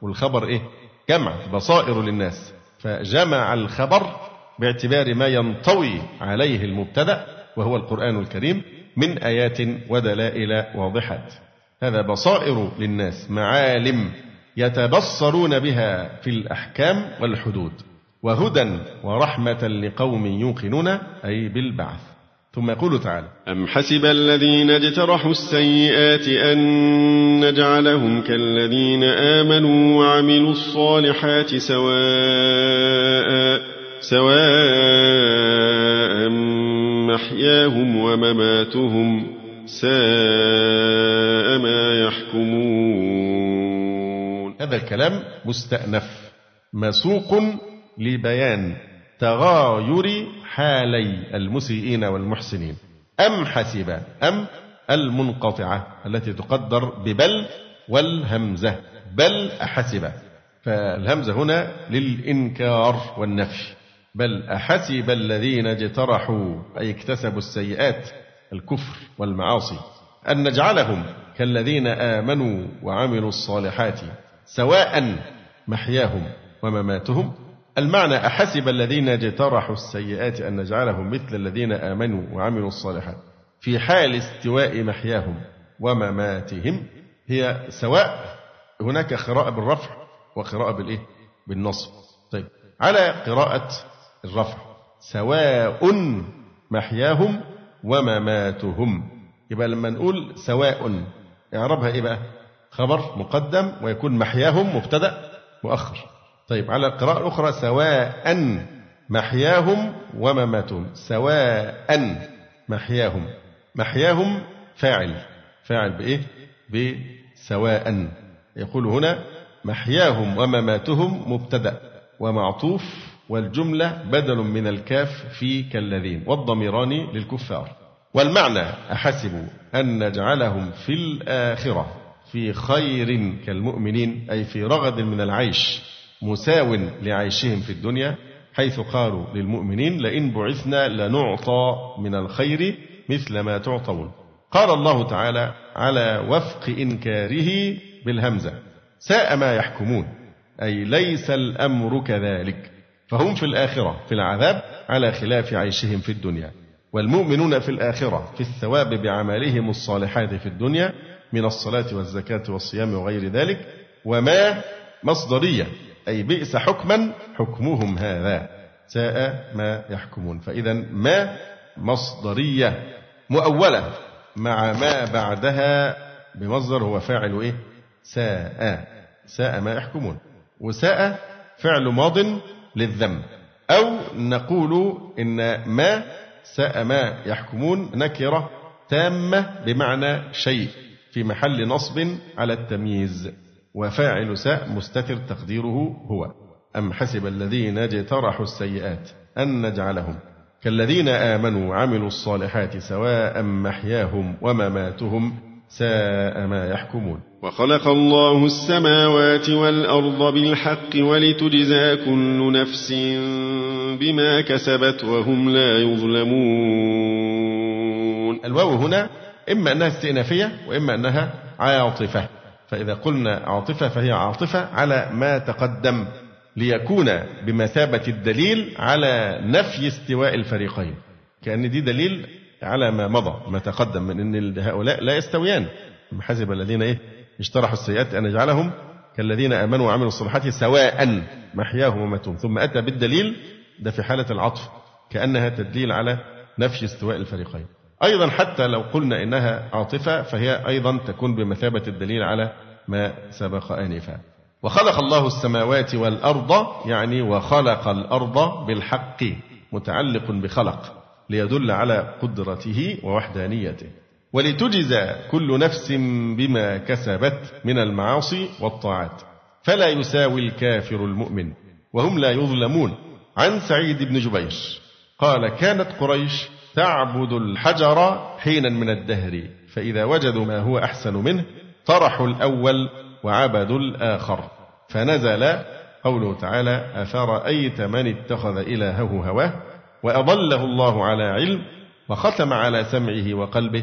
B: والخبر إيه جمع بصائر للناس فجمع الخبر باعتبار ما ينطوي عليه المبتدأ وهو القرآن الكريم من آيات ودلائل واضحات هذا بصائر للناس معالم يتبصرون بها في الأحكام والحدود وهدى ورحمة لقوم يوقنون أي بالبعث ثم يقول تعالى
A: أم حسب الذين اجترحوا السيئات أن نجعلهم كالذين آمنوا وعملوا الصالحات سواء سواء محياهم ومماتهم ساء ما يحكمون
B: هذا الكلام مستأنف مسوق لبيان تغاير حالي المسيئين والمحسنين أم حسب أم المنقطعة التي تقدر ببل والهمزة بل أحسب فالهمزة هنا للإنكار والنفي بل أحسب الذين اجترحوا أي اكتسبوا السيئات الكفر والمعاصي أن نجعلهم كالذين آمنوا وعملوا الصالحات سواء محياهم ومماتهم المعنى أحسب الذين اجترحوا السيئات أن نجعلهم مثل الذين آمنوا وعملوا الصالحات في حال استواء محياهم ومماتهم هي سواء هناك قراءة بالرفع وقراءة بالإيه؟ بالنصب طيب على قراءة الرفع سواء محياهم ومماتهم يبقى لما نقول سواء اعربها ايه بقى؟ خبر مقدم ويكون محياهم مبتدا مؤخر طيب على القراءة الأخرى سواء محياهم ومماتهم سواء محياهم محياهم فاعل فاعل بإيه؟ بسواء يقول هنا محياهم ومماتهم مبتدأ ومعطوف والجملة بدل من الكاف في كالذين والضميران للكفار والمعنى أحسبوا أن نجعلهم في الآخرة في خير كالمؤمنين أي في رغد من العيش مساو لعيشهم في الدنيا حيث قالوا للمؤمنين لئن بعثنا لنعطى من الخير مثل ما تعطون قال الله تعالى على وفق إنكاره بالهمزة ساء ما يحكمون أي ليس الأمر كذلك فهم في الآخرة في العذاب على خلاف عيشهم في الدنيا والمؤمنون في الآخرة في الثواب بعملهم الصالحات في الدنيا من الصلاة والزكاة والصيام وغير ذلك وما مصدرية أي بئس حكما حكمهم هذا ساء ما يحكمون فإذا ما مصدرية مؤولة مع ما بعدها بمصدر هو فاعل إيه ساء ساء ما يحكمون وساء فعل ماض للذم أو نقول إن ما ساء ما يحكمون نكرة تامة بمعنى شيء في محل نصب على التمييز وفاعل ساء مستتر تقديره هو أم حسب الذين اجترحوا السيئات أن نجعلهم كالذين آمنوا وعملوا الصالحات سواء محياهم ومماتهم ساء ما يحكمون
A: وخلق الله السماوات والأرض بالحق ولتجزى كل نفس بما كسبت وهم لا يظلمون
B: الواو هنا إما أنها استئنافية وإما أنها عاطفة فإذا قلنا عاطفة فهي عاطفة على ما تقدم ليكون بمثابة الدليل على نفي استواء الفريقين كأن دي دليل على ما مضى ما تقدم من أن هؤلاء لا يستويان حسب الذين إيه اجترحوا السيئات أن يجعلهم كالذين آمنوا وعملوا الصالحات سواء محياهم وماتهم ثم أتى بالدليل ده في حالة العطف كأنها تدليل على نفي استواء الفريقين أيضا حتى لو قلنا إنها عاطفة فهي أيضا تكون بمثابة الدليل على ما سبق آنفا وخلق الله السماوات والأرض يعني وخلق الأرض بالحق متعلق بخلق ليدل على قدرته ووحدانيته ولتجزى كل نفس بما كسبت من المعاصي والطاعات فلا يساوي الكافر المؤمن وهم لا يظلمون عن سعيد بن جبير قال كانت قريش تعبد الحجر حينا من الدهر فإذا وجدوا ما هو أحسن منه طرحوا الأول وعبدوا الآخر فنزل قوله تعالى أفرأيت من اتخذ إلهه هواه وأضله الله على علم وختم على سمعه وقلبه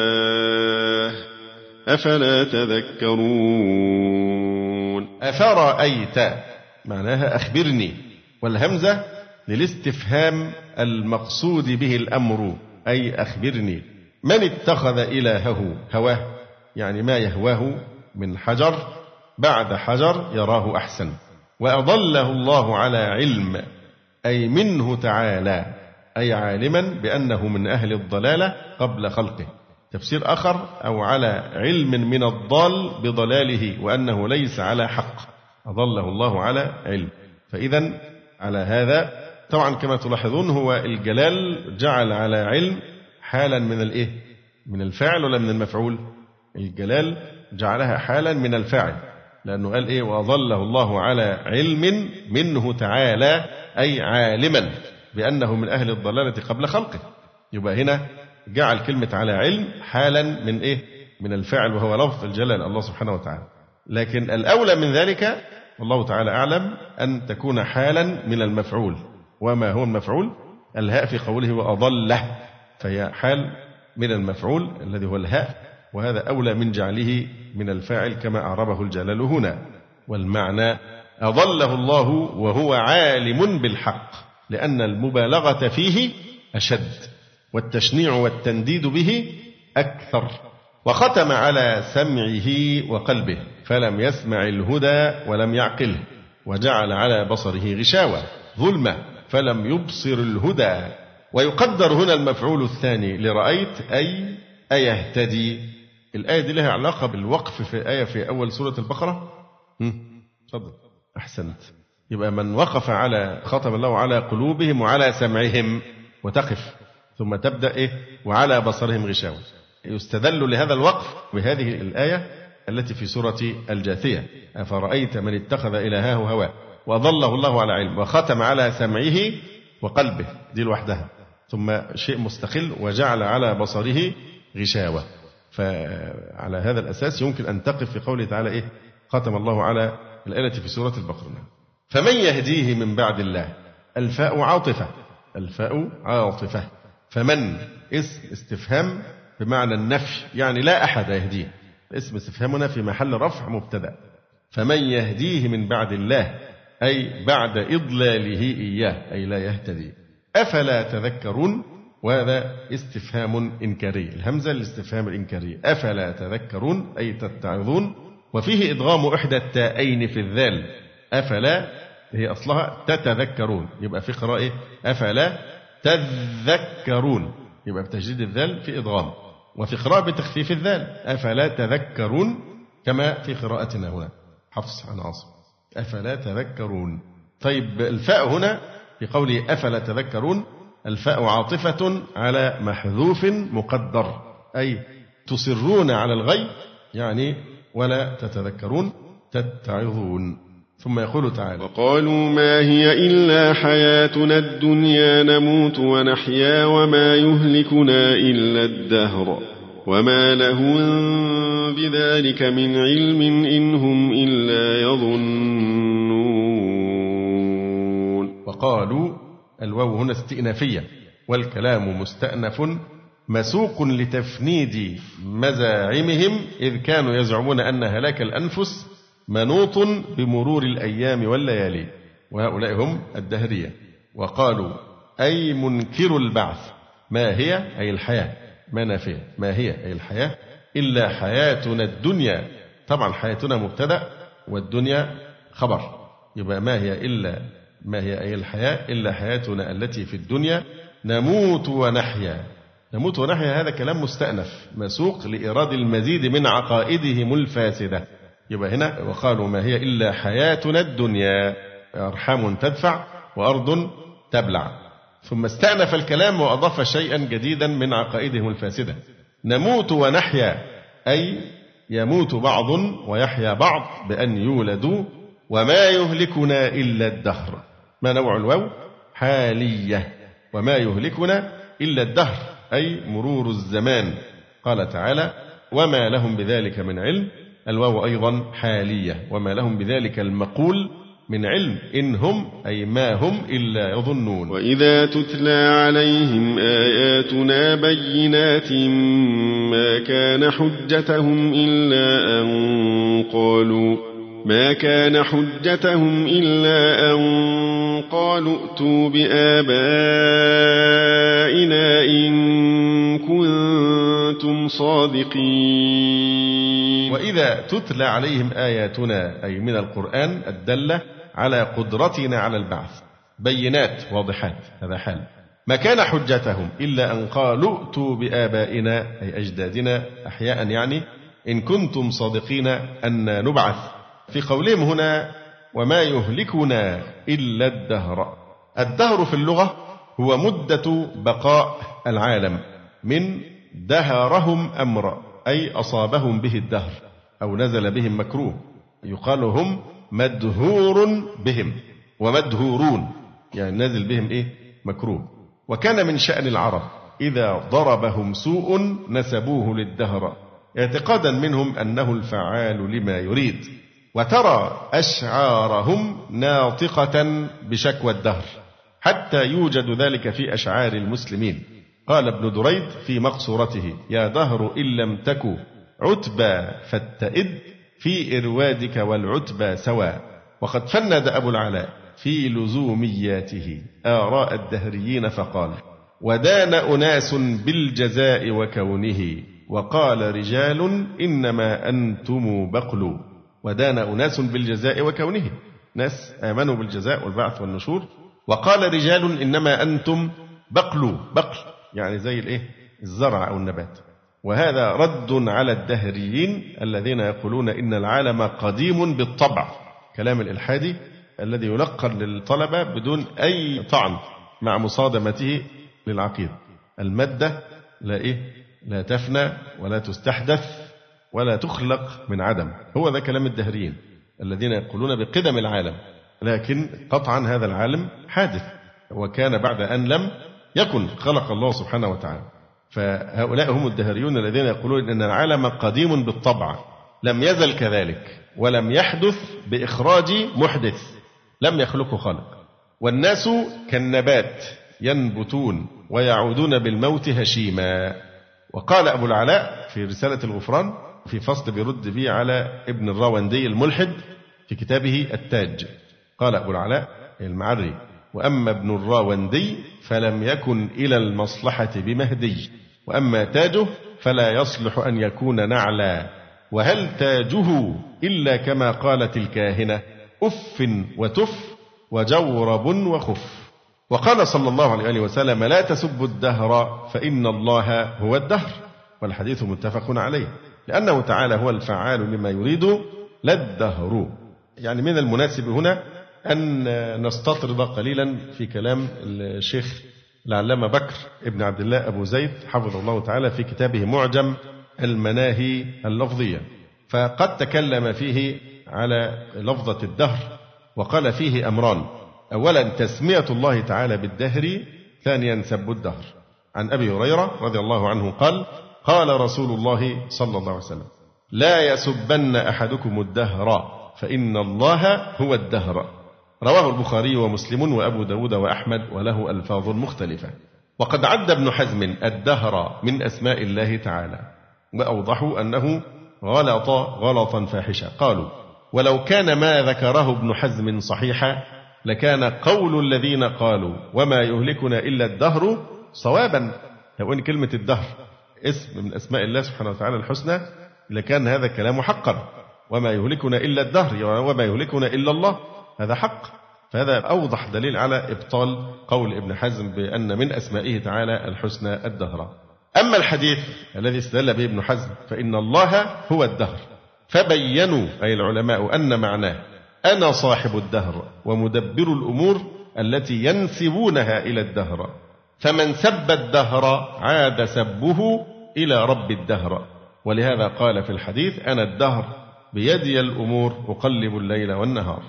A: أفلا تذكرون
B: أفرأيت معناها أخبرني والهمزة للاستفهام المقصود به الأمر أي أخبرني من اتخذ إلهه هواه يعني ما يهواه من حجر بعد حجر يراه أحسن وأضله الله على علم أي منه تعالى أي عالما بأنه من أهل الضلالة قبل خلقه تفسير آخر أو على علم من الضال بضلاله وأنه ليس على حق أضله الله على علم فإذا على هذا طبعا كما تلاحظون هو الجلال جعل على علم حالا من الإيه من الفعل ولا من المفعول الجلال جعلها حالا من الفاعل لأنه قال إيه وأظله الله على علم منه تعالى أي عالما بأنه من أهل الضلالة قبل خلقه يبقى هنا جعل كلمة على علم حالا من إيه؟ من الفعل وهو لفظ الجلال الله سبحانه وتعالى. لكن الأولى من ذلك والله تعالى أعلم أن تكون حالا من المفعول وما هو المفعول؟ الهاء في قوله وأضله فهي حال من المفعول الذي هو الهاء وهذا أولى من جعله من الفاعل كما أعربه الجلال هنا والمعنى أضله الله وهو عالم بالحق لأن المبالغة فيه أشد والتشنيع والتنديد به أكثر وختم على سمعه وقلبه فلم يسمع الهدى ولم يعقله وجعل على بصره غشاوة ظلمة فلم يبصر الهدى ويقدر هنا المفعول الثاني لرأيت أي أيهتدي الآية دي لها علاقة بالوقف في آية في أول سورة البقرة تفضل أحسنت يبقى من وقف على ختم الله على قلوبهم وعلى سمعهم وتقف ثم تبدأ إيه وعلى بصرهم غشاوة يستدل لهذا الوقف بهذه الآية التي في سورة الجاثية أفرأيت من اتخذ إلهه هواه وأضله الله على علم وختم على سمعه وقلبه دي لوحدها ثم شيء مستقل وجعل على بصره غشاوة فعلى هذا الأساس يمكن أن تقف في قوله تعالى إيه ختم الله على الآية في سورة البقرة فمن يهديه من بعد الله الفاء عاطفة الفاء عاطفة فمن اسم استفهام بمعنى النفي يعني لا أحد يهديه اسم استفهامنا في محل رفع مبتدأ فمن يهديه من بعد الله أي بعد إضلاله إياه أي لا يهتدي أفلا تذكرون وهذا استفهام إنكاري الهمزة الاستفهام الإنكاري أفلا تذكرون أي تتعظون وفيه إدغام إحدى التائين في الذال أفلا هي أصلها تتذكرون يبقى في قراءة أفلا تذكرون يبقى بتشديد الذال في إضغام وفي قراءة بتخفيف الذال أفلا تذكرون كما في قراءتنا هنا حفص عن عاصم أفلا تذكرون طيب الفاء هنا في قوله أفلا تذكرون الفاء عاطفة على محذوف مقدر أي تصرون على الغي يعني ولا تتذكرون تتعظون ثم يقول تعالى
A: وقالوا ما هي إلا حياتنا الدنيا نموت ونحيا وما يهلكنا إلا الدهر وما لهم بذلك من علم إن هم إلا يظنون
B: وقالوا الواو هنا استئنافية والكلام مستأنف مسوق لتفنيد مزاعمهم إذ كانوا يزعمون أن هلاك الأنفس منوط بمرور الأيام والليالي وهؤلاء هم الدهرية وقالوا أي منكر البعث ما هي أي الحياة ما نافية ما هي أي الحياة إلا حياتنا الدنيا طبعا حياتنا مبتدأ والدنيا خبر يبقى ما هي إلا ما هي أي الحياة إلا حياتنا التي في الدنيا نموت ونحيا نموت ونحيا هذا كلام مستأنف مسوق لإيراد المزيد من عقائدهم الفاسدة يبقى هنا وقالوا ما هي إلا حياتنا الدنيا أرحام تدفع وأرض تبلع ثم استأنف الكلام وأضاف شيئا جديدا من عقائدهم الفاسدة نموت ونحيا أي يموت بعض ويحيا بعض بأن يولدوا وما يهلكنا إلا الدهر ما نوع الواو حالية وما يهلكنا إلا الدهر أي مرور الزمان قال تعالى وما لهم بذلك من علم الواو أيضا حالية وما لهم بذلك المقول من علم إن هم أي ما هم إلا يظنون
A: وإذا تتلى عليهم آياتنا بينات ما كان حجتهم إلا أن قالوا ما كان حجتهم إلا أن قالوا ائتوا بآبائنا إن كنتم كنتم صادقين
B: وإذا تتلى عليهم آياتنا أي من القرآن الدالة على قدرتنا على البعث بينات واضحات هذا حال ما كان حجتهم إلا أن قالوا ائتوا بآبائنا أي أجدادنا أحياء يعني إن كنتم صادقين أن نبعث في قولهم هنا وما يهلكنا إلا الدهر الدهر في اللغة هو مدة بقاء العالم من دهرهم أمرا أي أصابهم به الدهر أو نزل بهم مكروه يقال هم مدهور بهم ومدهورون يعني نازل بهم إيه مكروه وكان من شأن العرب إذا ضربهم سوء نسبوه للدهر اعتقادا منهم أنه الفعال لما يريد وترى أشعارهم ناطقة بشكوى الدهر حتى يوجد ذلك في أشعار المسلمين قال ابن دريد في مقصورته يا دهر إن لم تك عتبى فاتئد في إروادك والعتبى سوى وقد فند أبو العلاء في لزومياته آراء الدهريين فقال ودان أناس بالجزاء وكونه وقال رجال إنما أنتم بقل ودان أناس بالجزاء وكونه ناس آمنوا بالجزاء والبعث والنشور وقال رجال إنما أنتم بقل بقل يعني زي الايه؟ الزرع او النبات. وهذا رد على الدهريين الذين يقولون ان العالم قديم بالطبع. كلام الالحادي الذي يلقن للطلبه بدون اي طعن مع مصادمته للعقيده. الماده لا ايه؟ لا تفنى ولا تستحدث ولا تخلق من عدم. هو ذا كلام الدهريين الذين يقولون بقدم العالم لكن قطعا هذا العالم حادث وكان بعد أن لم يكن خلق الله سبحانه وتعالى فهؤلاء هم الدهريون الذين يقولون أن العالم قديم بالطبع لم يزل كذلك ولم يحدث بإخراج محدث لم يخلقه خلق والناس كالنبات ينبتون ويعودون بالموت هشيما وقال أبو العلاء في رسالة الغفران في فصل بيرد به على ابن الراوندي الملحد في كتابه التاج قال أبو العلاء المعري وأما ابن الراوندي فلم يكن إلى المصلحة بمهدي وأما تاجه فلا يصلح أن يكون نعلا وهل تاجه إلا كما قالت الكاهنة أف وتف وجورب وخف وقال صلى الله عليه وسلم لا تسبوا الدهر فإن الله هو الدهر والحديث متفق عليه لأنه تعالى هو الفعال لما يريد لا الدهر يعني من المناسب هنا أن نستطرد قليلا في كلام الشيخ العلامة بكر ابن عبد الله أبو زيد حفظه الله تعالى في كتابه معجم المناهي اللفظية فقد تكلم فيه على لفظة الدهر وقال فيه أمران أولا تسمية الله تعالى بالدهر ثانيا سب الدهر عن أبي هريرة رضي الله عنه قال قال رسول الله صلى الله عليه وسلم لا يسبن أحدكم الدهر فإن الله هو الدهر رواه البخاري ومسلم وأبو داود وأحمد وله ألفاظ مختلفة وقد عد ابن حزم الدهر من أسماء الله تعالى وأوضحوا أنه غلط غلطا فاحشا قالوا ولو كان ما ذكره ابن حزم صحيحا لكان قول الذين قالوا وما يهلكنا إلا الدهر صوابا لو أن كلمة الدهر اسم من أسماء الله سبحانه وتعالى الحسنى لكان هذا الكلام حقا وما يهلكنا إلا الدهر وما يهلكنا إلا الله هذا حق فهذا أوضح دليل على إبطال قول ابن حزم بأن من أسمائه تعالى الحسنى الدهر أما الحديث الذي استدل به ابن حزم فإن الله هو الدهر فبينوا أي العلماء أن معناه أنا صاحب الدهر ومدبر الأمور التي ينسبونها إلى الدهر فمن سب الدهر عاد سبه إلى رب الدهر ولهذا قال في الحديث أنا الدهر بيدي الأمور أقلب الليل والنهار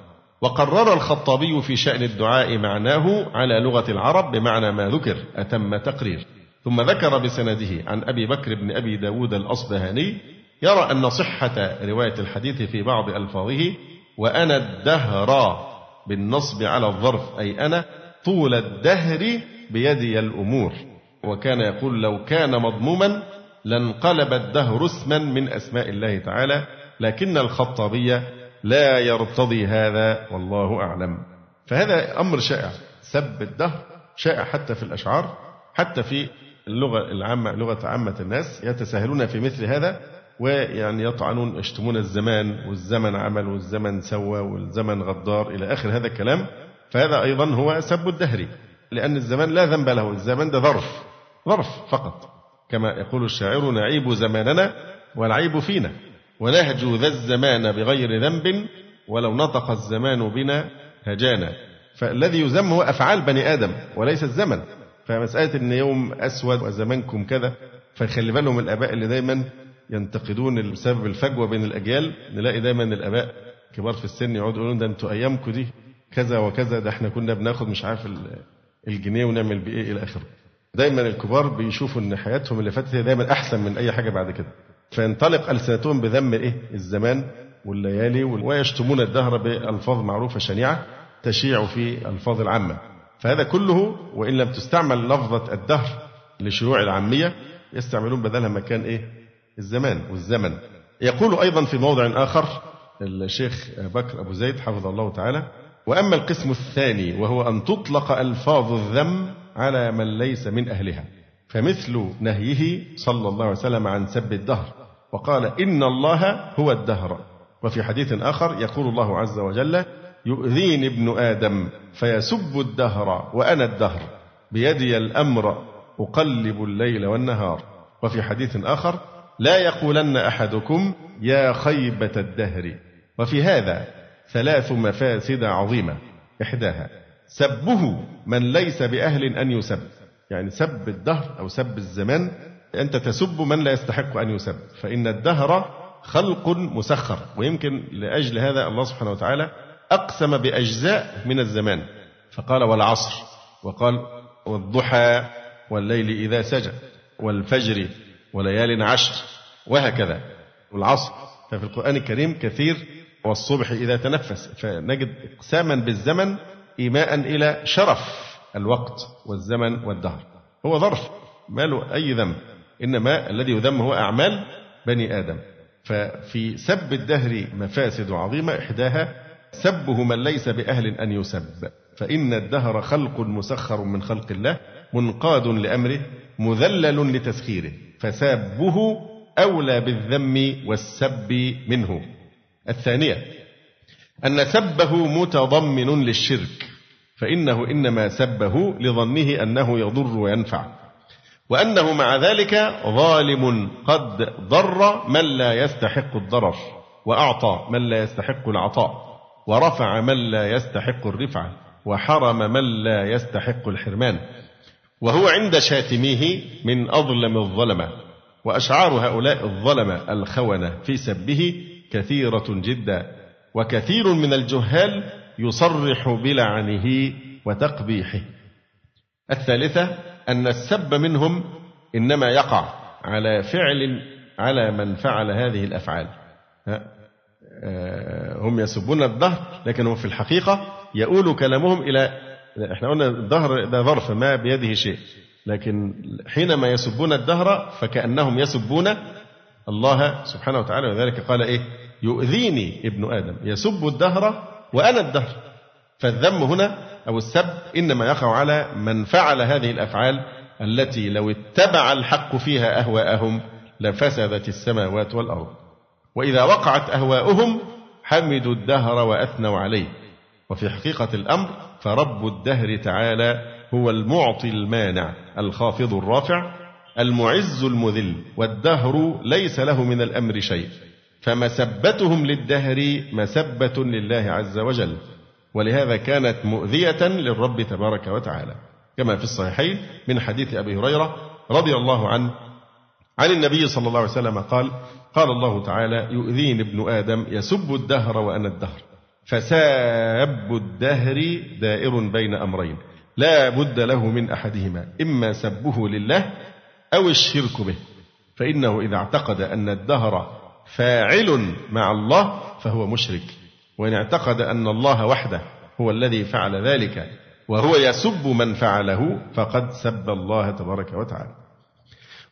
B: وقرر الخطابي في شأن الدعاء معناه على لغة العرب بمعنى ما ذكر أتم تقرير ثم ذكر بسنده عن أبي بكر بن أبي داود الأصبهاني يرى أن صحة رواية الحديث في بعض ألفاظه وأنا الدهر بالنصب على الظرف أي أنا طول الدهر بيدي الأمور وكان يقول لو كان مضموما لانقلب الدهر اسما من أسماء الله تعالى لكن الخطابية لا يرتضي هذا والله أعلم فهذا أمر شائع سب الدهر شائع حتى في الأشعار حتى في اللغة العامة لغة عامة الناس يتساهلون في مثل هذا ويعني يطعنون يشتمون الزمان والزمن عمل والزمن سوى والزمن غدار إلى آخر هذا الكلام فهذا أيضا هو سب الدهر لأن الزمان لا ذنب له الزمان ده ظرف ظرف فقط كما يقول الشاعر نعيب زماننا والعيب فينا ونهجو ذا الزمان بغير ذنب ولو نطق الزمان بنا هجانا فالذي يذم هو أفعال بني آدم وليس الزمن فمسألة أن يوم أسود وزمانكم كذا فخلي بالهم الآباء اللي دايما ينتقدون بسبب الفجوة بين الأجيال نلاقي دايما الآباء كبار في السن يقعدوا يقولون ده أنتوا أيامكم دي كذا وكذا ده احنا كنا بناخد مش عارف الجنيه ونعمل بيه إيه إلى آخره دايما الكبار بيشوفوا ان حياتهم اللي فاتت هي دايما احسن من اي حاجه بعد كده فينطلق ألسنتهم بذم إيه؟ الزمان والليالي ويشتمون الدهر بألفاظ معروفة شنيعة تشيع في ألفاظ العامة فهذا كله وإن لم تستعمل لفظة الدهر لشيوع العامية يستعملون بدلها مكان إيه؟ الزمان والزمن يقول أيضا في موضع آخر الشيخ بكر أبو زيد حفظه الله تعالى وأما القسم الثاني وهو أن تطلق ألفاظ الذم على من ليس من أهلها فمثل نهيه صلى الله عليه وسلم عن سب الدهر وقال إن الله هو الدهر وفي حديث آخر يقول الله عز وجل يؤذيني ابن آدم فيسب الدهر وأنا الدهر بيدي الأمر أقلب الليل والنهار وفي حديث آخر لا يقولن أحدكم يا خيبة الدهر وفي هذا ثلاث مفاسد عظيمة إحداها سبه من ليس بأهل أن يسب يعني سب الدهر أو سب الزمان أنت تسب من لا يستحق أن يسب فإن الدهر خلق مسخر ويمكن لأجل هذا الله سبحانه وتعالى أقسم بأجزاء من الزمان فقال والعصر وقال والضحى والليل إذا سجى والفجر وليال عشر وهكذا والعصر ففي القرآن الكريم كثير والصبح إذا تنفس فنجد إقساما بالزمن إيماء إلى شرف الوقت والزمن والدهر هو ظرف ما له أي ذنب إنما الذي يذم هو أعمال بني آدم ففي سب الدهر مفاسد عظيمة إحداها سبه من ليس بأهل أن يسب فإن الدهر خلق مسخر من خلق الله منقاد لأمره مذلل لتسخيره فسابه أولى بالذم والسب منه الثانية أن سبه متضمن للشرك فإنه إنما سبه لظنه أنه يضر وينفع وأنه مع ذلك ظالم قد ضر من لا يستحق الضرر وأعطى من لا يستحق العطاء ورفع من لا يستحق الرفعة وحرم من لا يستحق الحرمان وهو عند شاتميه من أظلم الظلمة وأشعار هؤلاء الظلمة الخونة في سبه كثيرة جدا وكثير من الجهال يصرح بلعنه وتقبيحه الثالثة أن السب منهم إنما يقع على فعل على من فعل هذه الأفعال آه، هم يسبون الدهر لكن هم في الحقيقة يؤول كلامهم إلى احنا قلنا الدهر ده ظرف ما بيده شيء لكن حينما يسبون الدهر فكأنهم يسبون الله سبحانه وتعالى ولذلك قال إيه يؤذيني ابن آدم يسب الدهر وأنا الدهر فالذم هنا أو السب إنما يقع على من فعل هذه الأفعال التي لو اتبع الحق فيها أهواءهم لفسدت السماوات والأرض وإذا وقعت أهواؤهم حمدوا الدهر وأثنوا عليه وفي حقيقة الأمر فرب الدهر تعالى هو المعطي المانع الخافض الرافع المعز المذل والدهر ليس له من الأمر شيء فمسبتهم للدهر مسبة لله عز وجل ولهذا كانت مؤذية للرب تبارك وتعالى كما في الصحيحين من حديث أبي هريرة رضي الله عنه عن النبي صلى الله عليه وسلم قال قال الله تعالى يؤذيني ابن آدم يسب الدهر وأنا الدهر فساب الدهر دائر بين أمرين لا بد له من أحدهما إما سبه لله أو الشرك به فإنه إذا اعتقد أن الدهر فاعل مع الله فهو مشرك وإن اعتقد أن الله وحده هو الذي فعل ذلك وهو يسب من فعله فقد سب الله تبارك وتعالى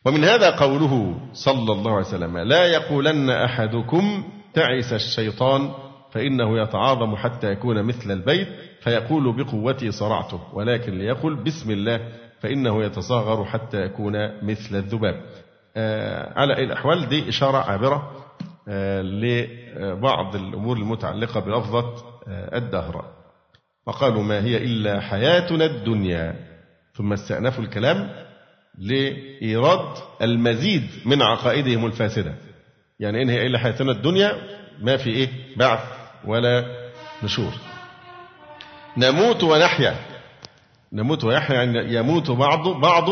B: ومن هذا قوله صلى الله عليه وسلم لا يقولن أحدكم تعس الشيطان فإنه يتعاظم حتى يكون مثل البيت فيقول بقوتي صرعته ولكن ليقل بسم الله فإنه يتصاغر حتى يكون مثل الذباب آه على الأحوال دي إشارة عابرة آه بعض الأمور المتعلقة بلفظة آه، الدهر فقالوا ما هي إلا حياتنا الدنيا ثم استأنفوا الكلام لإيراد المزيد من عقائدهم الفاسدة يعني إن هي إلا حياتنا الدنيا ما في إيه بعث ولا نشور نموت ونحيا نموت ويحيا يعني يموت بعض بعض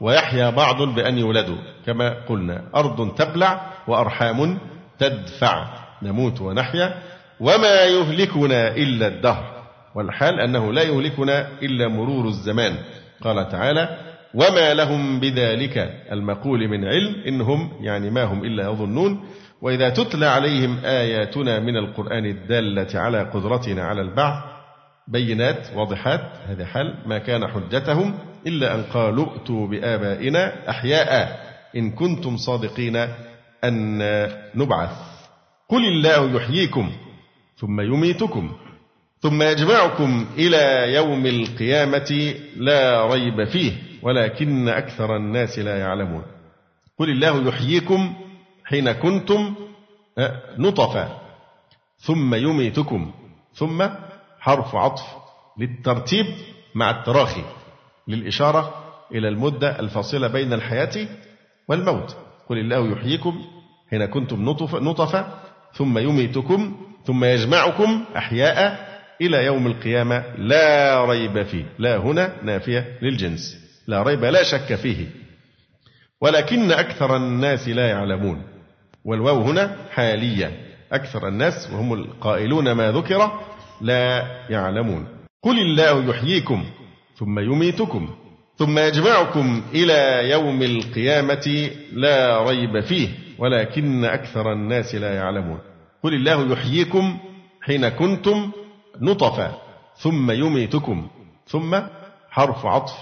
B: ويحيا بعض بأن يولدوا كما قلنا أرض تبلع وأرحام تدفع نموت ونحيا وما يهلكنا إلا الدهر والحال أنه لا يهلكنا إلا مرور الزمان قال تعالى وما لهم بذلك المقول من علم إنهم يعني ما هم إلا يظنون وإذا تتلى عليهم آياتنا من القرآن الدالة على قدرتنا على البعث بينات واضحات هذا حال ما كان حجتهم إلا أن قالوا ائتوا بآبائنا أحياء إن كنتم صادقين أن نبعث قل الله يحييكم ثم يميتكم ثم يجمعكم إلى يوم القيامة لا ريب فيه ولكن أكثر الناس لا يعلمون قل الله يحييكم حين كنتم نطفا ثم يميتكم ثم حرف عطف للترتيب مع التراخي للإشارة إلى المدة الفاصلة بين الحياة والموت قل الله يحييكم حين كنتم نطفا ثم يميتكم ثم يجمعكم أحياء إلى يوم القيامة لا ريب فيه لا هنا نافية للجنس لا ريب لا شك فيه ولكن أكثر الناس لا يعلمون والواو هنا حالية أكثر الناس وهم القائلون ما ذكر لا يعلمون قل الله يحييكم ثم يميتكم ثم يجمعكم إلى يوم القيامة لا ريب فيه ولكن أكثر الناس لا يعلمون قل الله يحييكم حين كنتم نطفا ثم يميتكم ثم حرف عطف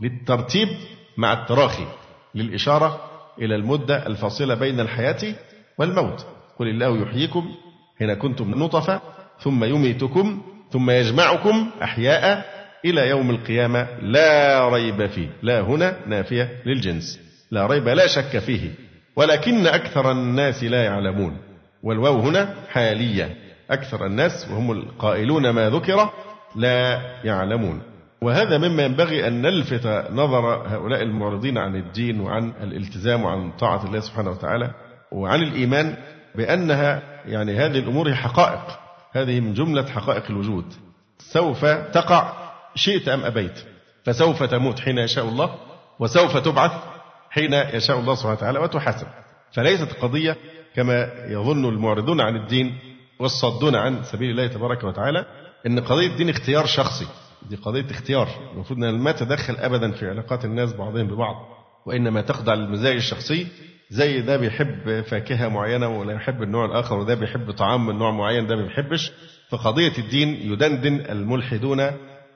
B: للترتيب مع التراخي للإشارة إلى المدة الفاصلة بين الحياة والموت قل الله يحييكم حين كنتم نطفا ثم يميتكم ثم يجمعكم أحياء إلى يوم القيامة لا ريب فيه لا هنا نافية للجنس لا ريب لا شك فيه ولكن أكثر الناس لا يعلمون والواو هنا حالية أكثر الناس وهم القائلون ما ذكر لا يعلمون وهذا مما ينبغي أن نلفت نظر هؤلاء المعرضين عن الدين وعن الالتزام وعن طاعة الله سبحانه وتعالى وعن الإيمان بأنها يعني هذه الأمور حقائق هذه من جملة حقائق الوجود سوف تقع شئت أم أبيت فسوف تموت حين يشاء الله وسوف تبعث حين يشاء الله سبحانه وتعالى وتحاسب فليست قضية كما يظن المعرضون عن الدين والصدون عن سبيل الله تبارك وتعالى ان قضية الدين اختيار شخصي دي قضية اختيار المفروض أن ما تدخل أبدا في علاقات الناس بعضهم ببعض وإنما تخضع للمزاج الشخصي زي ده بيحب فاكهة معينة ولا يحب النوع الآخر وده بيحب طعام من نوع معين ده ما بيحبش فقضية الدين يدندن الملحدون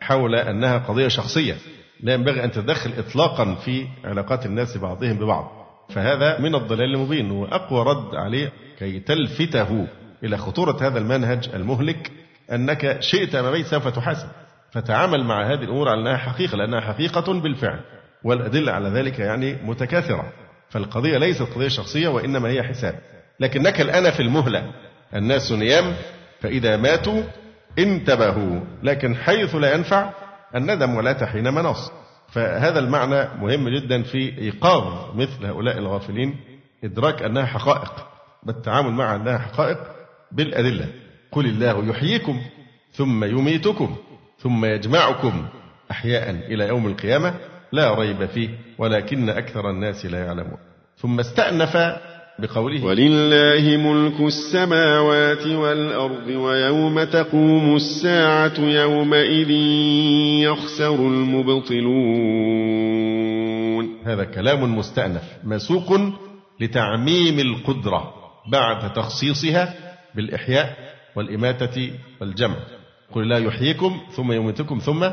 B: حول أنها قضية شخصية لا ينبغي أن تتدخل إطلاقا في علاقات الناس بعضهم ببعض فهذا من الضلال المبين وأقوى رد عليه كي تلفته إلى خطورة هذا المنهج المهلك أنك شئت ما بيت سوف تحاسب فتعامل مع هذه الأمور على أنها حقيقة لأنها حقيقة بالفعل والأدلة على ذلك يعني متكاثرة فالقضية ليست قضية شخصية وإنما هي حساب لكنك الآن في المهلة الناس نيام فإذا ماتوا انتبهوا لكن حيث لا ينفع الندم ولا حين مناص فهذا المعنى مهم جدا في إيقاظ مثل هؤلاء الغافلين إدراك أنها حقائق بالتعامل مع أنها حقائق بالأدلة قل الله يحييكم ثم يميتكم ثم يجمعكم أحياء إلى يوم القيامة لا ريب فيه ولكن أكثر الناس لا يعلمون ثم استأنف بقوله
A: ولله ملك السماوات والأرض ويوم تقوم الساعة يومئذ يخسر المبطلون
B: هذا كلام مستأنف مسوق لتعميم القدرة بعد تخصيصها بالإحياء والإماتة والجمع قل لا يحييكم ثم يميتكم ثم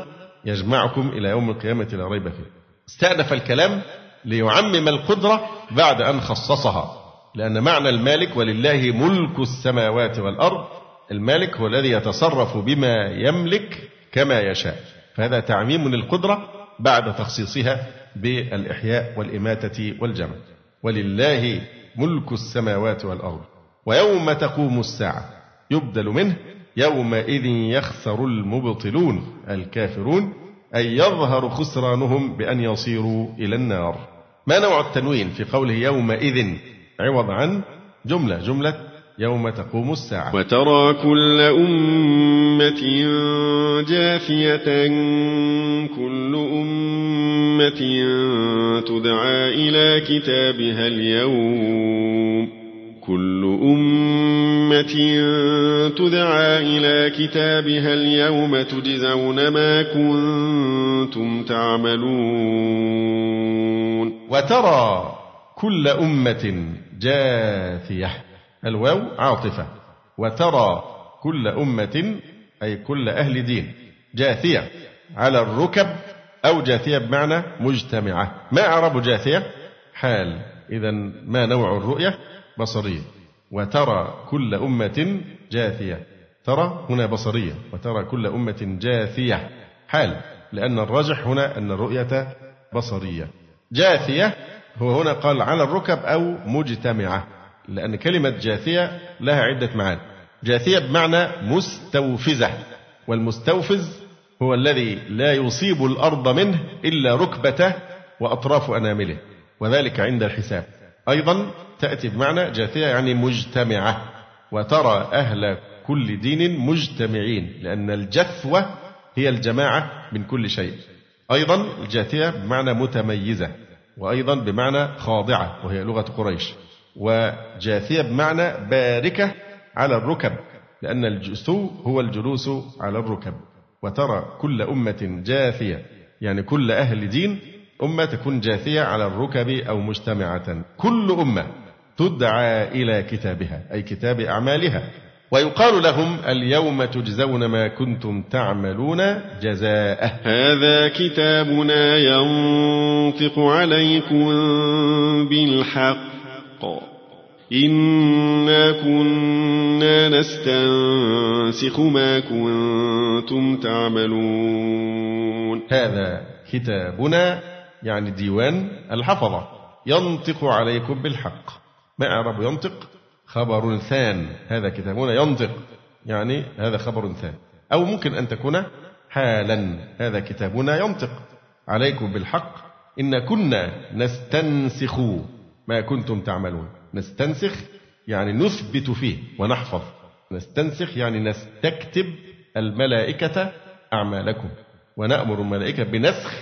B: يجمعكم إلى يوم القيامة لا ريب فيه استأنف الكلام ليعمم القدرة بعد أن خصصها لأن معنى المالك ولله ملك السماوات والأرض المالك هو الذي يتصرف بما يملك كما يشاء فهذا تعميم للقدرة بعد تخصيصها بالإحياء والإماتة والجمع ولله ملك السماوات والأرض ويوم تقوم الساعة يبدل منه يومئذ يخسر المبطلون الكافرون أي يظهر خسرانهم بأن يصيروا إلى النار ما نوع التنوين في قوله يومئذ عوض عن جملة جملة يوم تقوم الساعة
A: وترى كل أمة جافية كل أمة تدعى إلى كتابها اليوم كل أمة تدعى إلى كتابها اليوم تجزون ما كنتم تعملون
B: وترى كل أمة جاثية الواو عاطفة وترى كل أمة أي كل أهل دين جاثية على الركب أو جاثية بمعنى مجتمعة ما أعرب جاثية حال إذا ما نوع الرؤية بصرية وترى كل أمة جاثية ترى هنا بصرية وترى كل أمة جاثية حال لأن الراجح هنا أن الرؤية بصرية جاثية هو هنا قال على الركب أو مجتمعة لأن كلمة جاثية لها عدة معاني جاثية بمعنى مستوفزة والمستوفز هو الذي لا يصيب الأرض منه إلا ركبته وأطراف أنامله وذلك عند الحساب أيضا تأتي بمعنى جاثية يعني مجتمعة وترى أهل كل دين مجتمعين لأن الجثوة هي الجماعة من كل شيء أيضا الجاثية بمعنى متميزة وأيضا بمعنى خاضعة وهي لغة قريش وجاثية بمعنى باركة على الركب لأن الجثو هو الجلوس على الركب وترى كل أمة جاثية يعني كل أهل دين أمة تكون جاثية على الركب أو مجتمعة كل أمة تدعى إلى كتابها أي كتاب أعمالها ويقال لهم اليوم تجزون ما كنتم تعملون جزاء
A: هذا كتابنا ينطق عليكم بالحق إنا كنا نستنسخ ما كنتم تعملون
B: هذا كتابنا يعني ديوان الحفظة ينطق عليكم بالحق ما أعرب ينطق خبر ثان هذا كتابنا ينطق يعني هذا خبر ثان أو ممكن أن تكون حالا هذا كتابنا ينطق عليكم بالحق إن كنا نستنسخ ما كنتم تعملون نستنسخ يعني نثبت فيه ونحفظ نستنسخ يعني نستكتب الملائكة أعمالكم ونأمر الملائكة بنسخ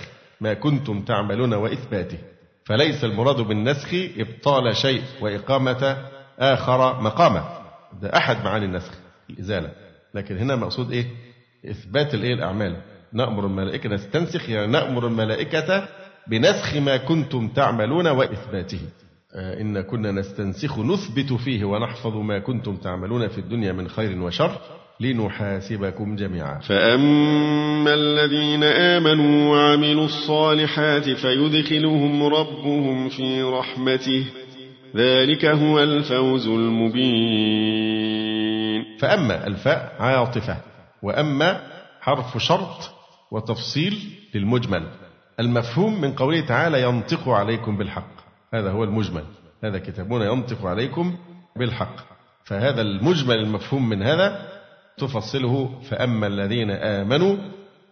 B: ما كنتم تعملون وإثباته فليس المراد بالنسخ إبطال شيء وإقامة آخر مقامه ده أحد معاني النسخ الإزالة لكن هنا مقصود إيه إثبات الإيه الأعمال نأمر الملائكة نستنسخ يعني نأمر الملائكة بنسخ ما كنتم تعملون وإثباته آه، إن كنا نستنسخ نثبت فيه ونحفظ ما كنتم تعملون في الدنيا من خير وشر لنحاسبكم جميعا
A: فأما الذين آمنوا وعملوا الصالحات فيدخلهم ربهم في رحمته ذلك هو الفوز المبين
B: فأما الفاء عاطفة وأما حرف شرط وتفصيل للمجمل المفهوم من قوله تعالى ينطق عليكم بالحق هذا هو المجمل هذا كتابنا ينطق عليكم بالحق فهذا المجمل المفهوم من هذا تفصله فأما الذين آمنوا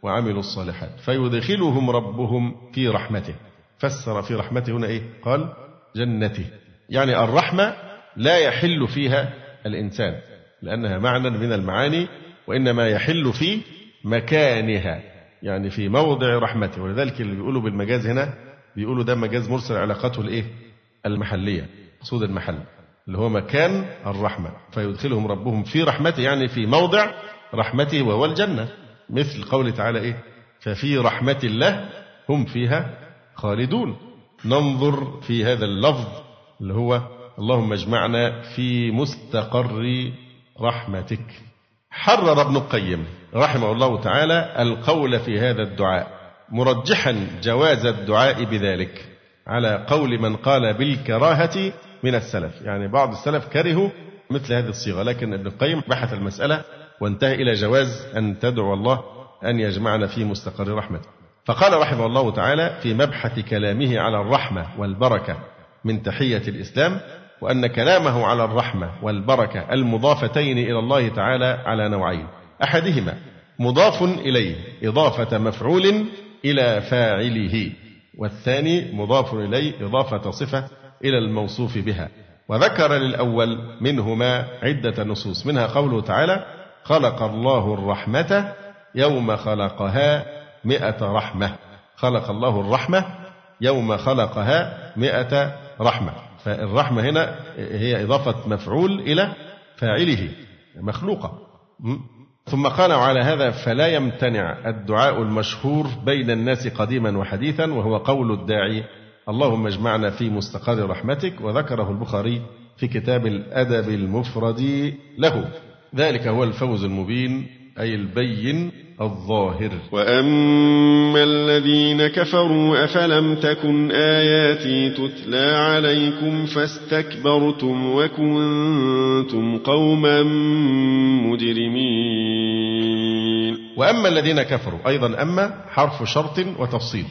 B: وعملوا الصالحات فيدخلهم ربهم في رحمته فسر في رحمته هنا إيه قال جنته يعني الرحمة لا يحل فيها الإنسان لأنها معنى من المعاني وإنما يحل في مكانها يعني في موضع رحمته ولذلك اللي بيقولوا بالمجاز هنا بيقولوا ده مجاز مرسل علاقته الإيه المحلية مقصود المحل اللي هو مكان الرحمة فيدخلهم ربهم في رحمته يعني في موضع رحمته وهو الجنة مثل قوله تعالى إيه ففي رحمة الله هم فيها خالدون ننظر في هذا اللفظ اللي هو اللهم اجمعنا في مستقر رحمتك حرر ابن القيم رحمه الله تعالى القول في هذا الدعاء مرجحا جواز الدعاء بذلك على قول من قال بالكراهة من السلف يعني بعض السلف كرهوا مثل هذه الصيغة لكن ابن القيم بحث المسألة وانتهى إلى جواز أن تدعو الله أن يجمعنا في مستقر رحمته فقال رحمه الله تعالى في مبحث كلامه على الرحمة والبركة من تحية الإسلام وأن كلامه على الرحمة والبركة المضافتين إلى الله تعالى على نوعين أحدهما مضاف إليه إضافة مفعول إلى فاعله والثاني مضاف إليه إضافة صفة إلى الموصوف بها وذكر للأول منهما عدة نصوص منها قوله تعالى خلق الله الرحمة يوم خلقها مئة رحمة خلق الله الرحمة يوم خلقها مئة رحمة فالرحمة هنا هي إضافة مفعول إلى فاعله مخلوقة ثم قال على هذا فلا يمتنع الدعاء المشهور بين الناس قديما وحديثا وهو قول الداعي اللهم اجمعنا في مستقر رحمتك وذكره البخاري في كتاب الأدب المفرد له ذلك هو الفوز المبين أي البين الظاهر
A: وأما الذين كفروا أفلم تكن آياتي تتلى عليكم فاستكبرتم وكنتم قوما مجرمين
B: وأما الذين كفروا أيضا أما حرف شرط وتفصيل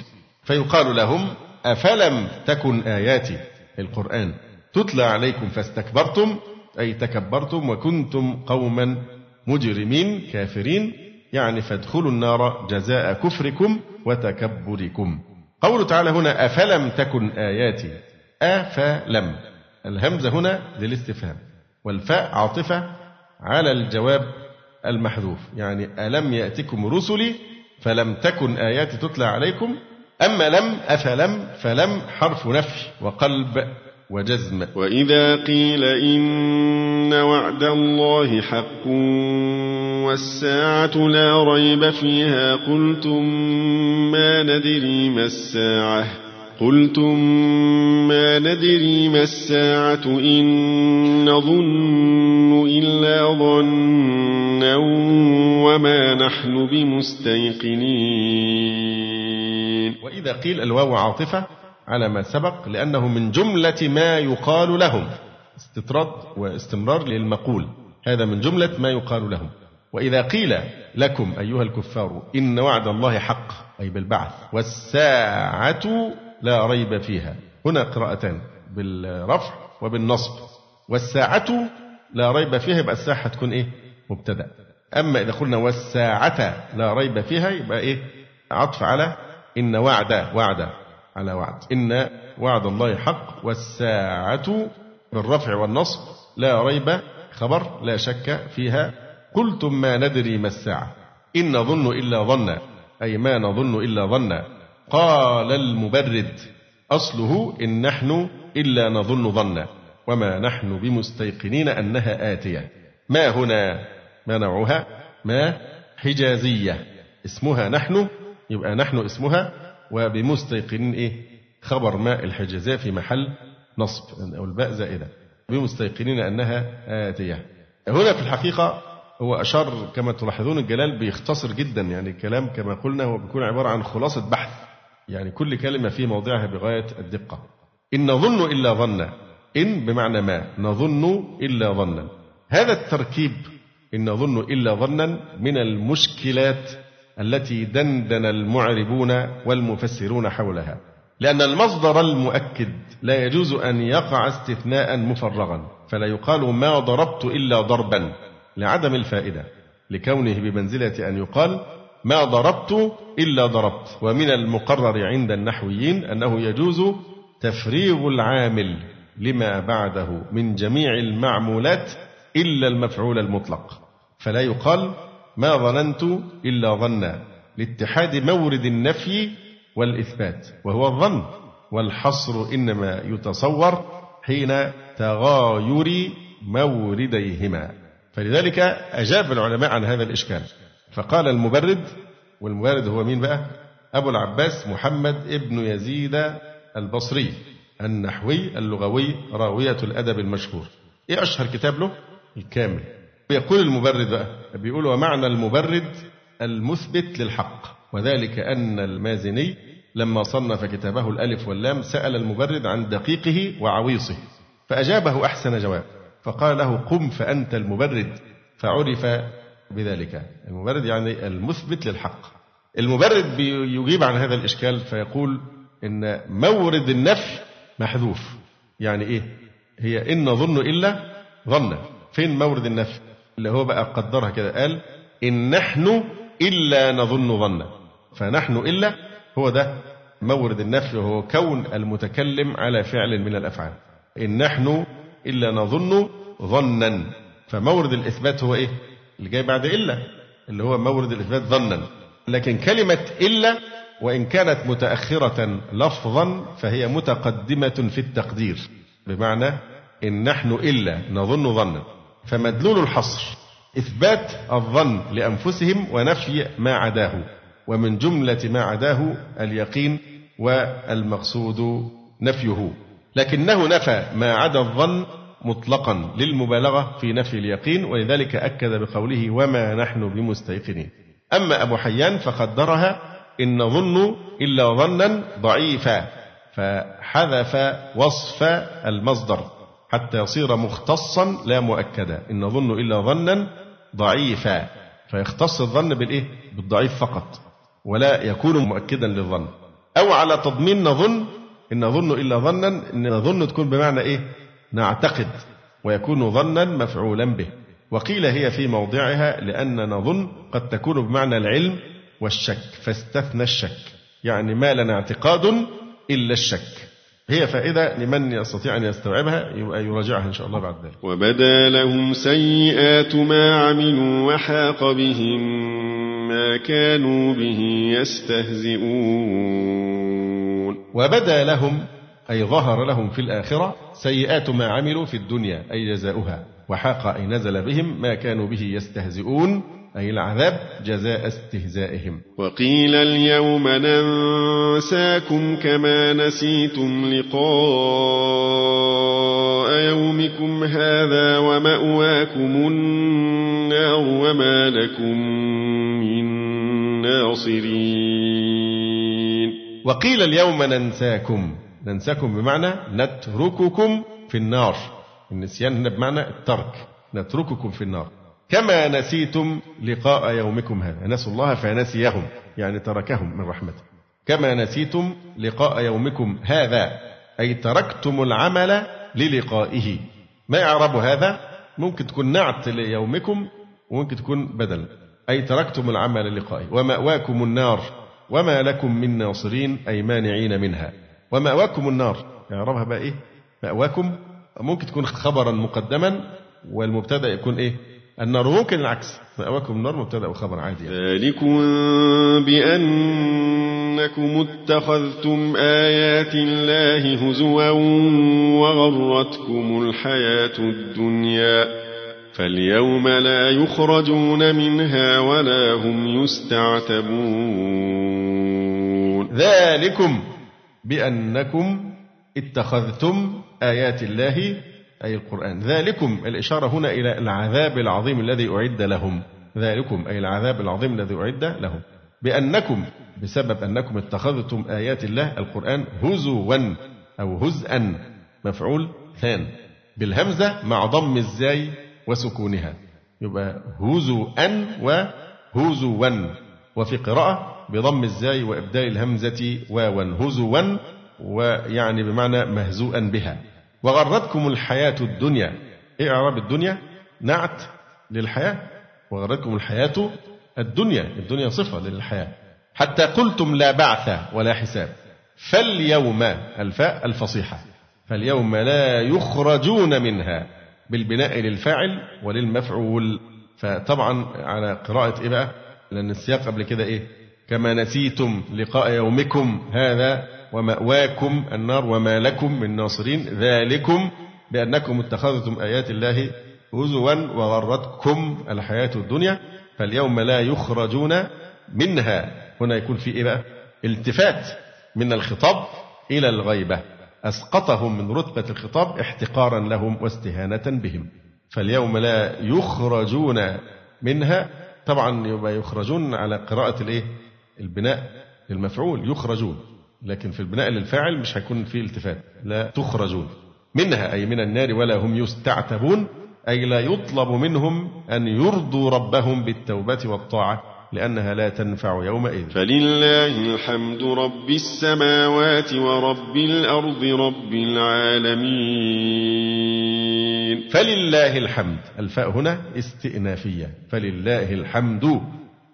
B: فيقال لهم أفلم تكن آياتي القرآن تتلى عليكم فاستكبرتم أي تكبرتم وكنتم قوما مجرمين كافرين يعني فادخلوا النار جزاء كفركم وتكبركم قوله تعالى هنا أفلم تكن آياتي أفلم الهمزة هنا للاستفهام والفاء عاطفة على الجواب المحذوف يعني ألم يأتكم رسلي فلم تكن آياتي تتلى عليكم أما لم أفلم فلم حرف نفي وقلب وجزم
A: وإذا قيل إن وعد الله حق والساعة لا ريب فيها قلتم ما ندري ما الساعة قلتم ما ندري ما الساعة إن نظن إلا ظنا وما نحن بمستيقنين
B: وإذا قيل الواو عاطفة على ما سبق لأنه من جملة ما يقال لهم استطراد واستمرار للمقول هذا من جملة ما يقال لهم وإذا قيل لكم أيها الكفار إن وعد الله حق أي بالبعث والساعة لا ريب فيها هنا قراءتان بالرفع وبالنصب والساعة لا ريب فيها يبقى الساعة تكون إيه مبتدأ أما إذا قلنا والساعة لا ريب فيها يبقى إيه عطف على إن وعد وعد على وعد إن وعد الله حق والساعة بالرفع والنصب لا ريب خبر لا شك فيها قلتم ما ندري ما الساعة إن نظن إلا ظنا أي ما نظن إلا ظنا قال المبرد أصله إن نحن إلا نظن ظنا وما نحن بمستيقنين أنها آتية ما هنا ما نوعها ما حجازية اسمها نحن يبقى نحن اسمها وبمستيقنين إيه خبر ما الحجازية في محل نصب أو الباء زائدة بمستيقنين أنها آتية هنا في الحقيقة هو أشار كما تلاحظون الجلال بيختصر جدا يعني الكلام كما قلنا هو بيكون عبارة عن خلاصة بحث يعني كل كلمة في موضعها بغاية الدقة إن نظن إلا ظنا إن بمعنى ما نظن إلا ظنا هذا التركيب إن نظن إلا ظنا من المشكلات التي دندن المعربون والمفسرون حولها لأن المصدر المؤكد لا يجوز أن يقع استثناء مفرغا فلا يقال ما ضربت إلا ضربا لعدم الفائدة لكونه بمنزلة أن يقال ما ضربت إلا ضربت ومن المقرر عند النحويين أنه يجوز تفريغ العامل لما بعده من جميع المعمولات إلا المفعول المطلق فلا يقال ما ظننت إلا ظنا لاتحاد مورد النفي والإثبات وهو الظن والحصر إنما يتصور حين تغاير مورديهما فلذلك أجاب العلماء عن هذا الإشكال فقال المبرد والمبرد هو مين بقى أبو العباس محمد ابن يزيد البصري النحوي اللغوي راوية الأدب المشهور إيه أشهر كتاب له الكامل بيقول المبرد بقى بيقول ومعنى المبرد المثبت للحق وذلك أن المازني لما صنف كتابه الألف واللام سأل المبرد عن دقيقه وعويصه فأجابه أحسن جواب فقال له قم فأنت المبرد فعرف بذلك المبرد يعني المثبت للحق المبرد بيجيب عن هذا الإشكال فيقول إن مورد النفي محذوف يعني إيه هي إن نظن إلا ظن فين مورد النفي اللي هو بقى قدرها كده قال إن نحن إلا نظن ظنا فنحن إلا هو ده مورد النفي وهو كون المتكلم على فعل من الأفعال إن نحن إلا نظن ظنا فمورد الإثبات هو إيه اللي جاي بعد إلا اللي هو مورد الإثبات ظنا لكن كلمة إلا وإن كانت متأخرة لفظا فهي متقدمة في التقدير بمعنى إن نحن إلا نظن ظنا فمدلول الحصر إثبات الظن لأنفسهم ونفي ما عداه ومن جملة ما عداه اليقين والمقصود نفيه لكنه نفى ما عدا الظن مطلقا للمبالغة في نفي اليقين ولذلك أكد بقوله وما نحن بمستيقنين أما أبو حيان فقدرها إن ظن إلا ظنا ضعيفا فحذف وصف المصدر حتى يصير مختصا لا مؤكدا إن ظن إلا ظنا ضعيفا فيختص الظن بالإيه؟ بالضعيف فقط ولا يكون مؤكدا للظن أو على تضمين نظن إن نظن إلا ظنا إن نظن تكون بمعنى إيه نعتقد ويكون ظنا مفعولا به وقيل هي في موضعها لأن نظن قد تكون بمعنى العلم والشك فاستثنى الشك يعني ما لنا اعتقاد إلا الشك هي فائدة لمن يستطيع أن يستوعبها يراجعها إن شاء الله بعد ذلك
A: وبدا لهم سيئات ما عملوا وحاق بهم ما كانوا به يستهزئون
B: وبدا لهم أي ظهر لهم في الآخرة سيئات ما عملوا في الدنيا أي جزاؤها وحاق أي نزل بهم ما كانوا به يستهزئون أي العذاب جزاء استهزائهم
A: وقيل اليوم ننساكم كما نسيتم لقاء يومكم هذا ومأواكم النار وما لكم من ناصرين
B: وقيل اليوم ننساكم ننساكم بمعنى نترككم في النار النسيان هنا بمعنى الترك نترككم في النار كما نسيتم لقاء يومكم هذا نسوا الله فنسيهم يعني تركهم من رحمته كما نسيتم لقاء يومكم هذا أي تركتم العمل للقائه ما إعراب هذا ممكن تكون نعت ليومكم وممكن تكون بدل أي تركتم العمل للقائه ومأواكم النار وما لكم من ناصرين أي مانعين منها ومأواكم النار يعني ربها بقى إيه مأواكم ممكن تكون خبرا مقدما والمبتدأ يكون إيه النار ممكن العكس مأواكم النار مبتدأ وخبر عادي
A: يعني. ذلكم بأنكم اتخذتم آيات الله هزوا وغرتكم الحياة الدنيا فاليوم لا يخرجون منها ولا هم يستعتبون
B: ذلكم بأنكم اتخذتم آيات الله أي القرآن ذلكم الإشارة هنا إلى العذاب العظيم الذي أعد لهم ذلكم أي العذاب العظيم الذي أعد لهم بأنكم بسبب أنكم اتخذتم آيات الله القرآن هزوا أو هزءا مفعول ثان بالهمزة مع ضم الزاي وسكونها يبقى هزوءا وهزوا وفي قراءة بضم الزاي وإبداء الهمزة واوا هزوا ويعني بمعنى مهزوءا بها وغرتكم الحياة الدنيا إيه إعراب الدنيا نعت للحياة وغرتكم الحياة الدنيا الدنيا صفة للحياة حتى قلتم لا بعث ولا حساب فاليوم الفاء الفصيحة فاليوم لا يخرجون منها بالبناء للفاعل وللمفعول فطبعا على قراءة إيه بقى لأن السياق قبل كده إيه كما نسيتم لقاء يومكم هذا ومأواكم النار وما لكم من ناصرين ذلكم بأنكم اتخذتم آيات الله هزوا وغرتكم الحياة الدنيا فاليوم لا يخرجون منها هنا يكون في إيه بقى التفات من الخطاب إلى الغيبة أسقطهم من رتبة الخطاب احتقارا لهم واستهانة بهم فاليوم لا يخرجون منها طبعا يبقى يخرجون على قراءة الإيه البناء للمفعول يخرجون لكن في البناء للفاعل مش هيكون في التفات لا تخرجون منها أي من النار ولا هم يستعتبون أي لا يطلب منهم أن يرضوا ربهم بالتوبة والطاعة لأنها لا تنفع يومئذ
A: فلله الحمد رب السماوات ورب الأرض رب العالمين
B: فلله الحمد الفاء هنا استئنافية فلله الحمد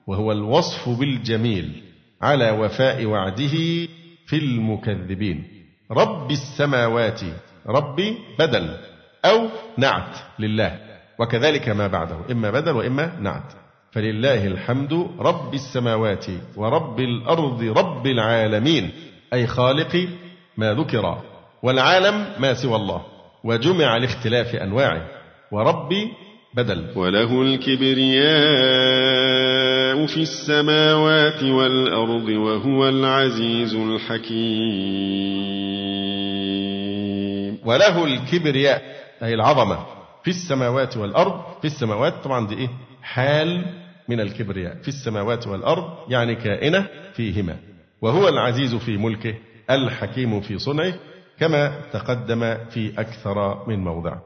B: وهو الوصف بالجميل على وفاء وعده في المكذبين رب السماوات رب بدل أو نعت لله وكذلك ما بعده إما بدل وإما نعت فلله الحمد رب السماوات ورب الأرض رب العالمين أي خالق ما ذكر والعالم ما سوى الله وجمع لاختلاف أنواعه وربي بدل
A: وله الكبرياء في السماوات والأرض وهو العزيز الحكيم
B: وله الكبرياء أي العظمة في السماوات والأرض في السماوات طبعا دي إيه حال من الكبرياء في السماوات والأرض يعني كائنة فيهما وهو العزيز في ملكه الحكيم في صنعه كما تقدم في أكثر من موضع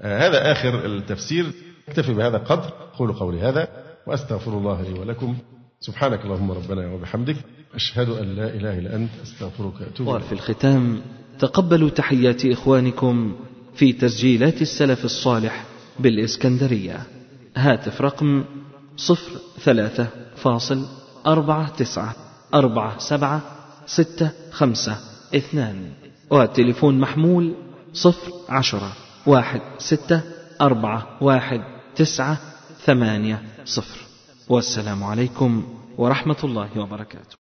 B: آه، هذا آخر التفسير اكتفي بهذا القدر قولوا قولي هذا وأستغفر الله لي ولكم سبحانك اللهم ربنا وبحمدك أشهد أن لا إله إلا أنت أستغفرك
C: وأتوب وفي الختام تقبلوا تحيات إخوانكم في تسجيلات السلف الصالح بالإسكندرية هاتف رقم صفر ثلاثة فاصل أربعة تسعة أربعة سبعة ستة خمسة اثنان وتليفون محمول صفر عشرة واحد ستة أربعة واحد تسعة ثمانية صفر والسلام عليكم ورحمة الله وبركاته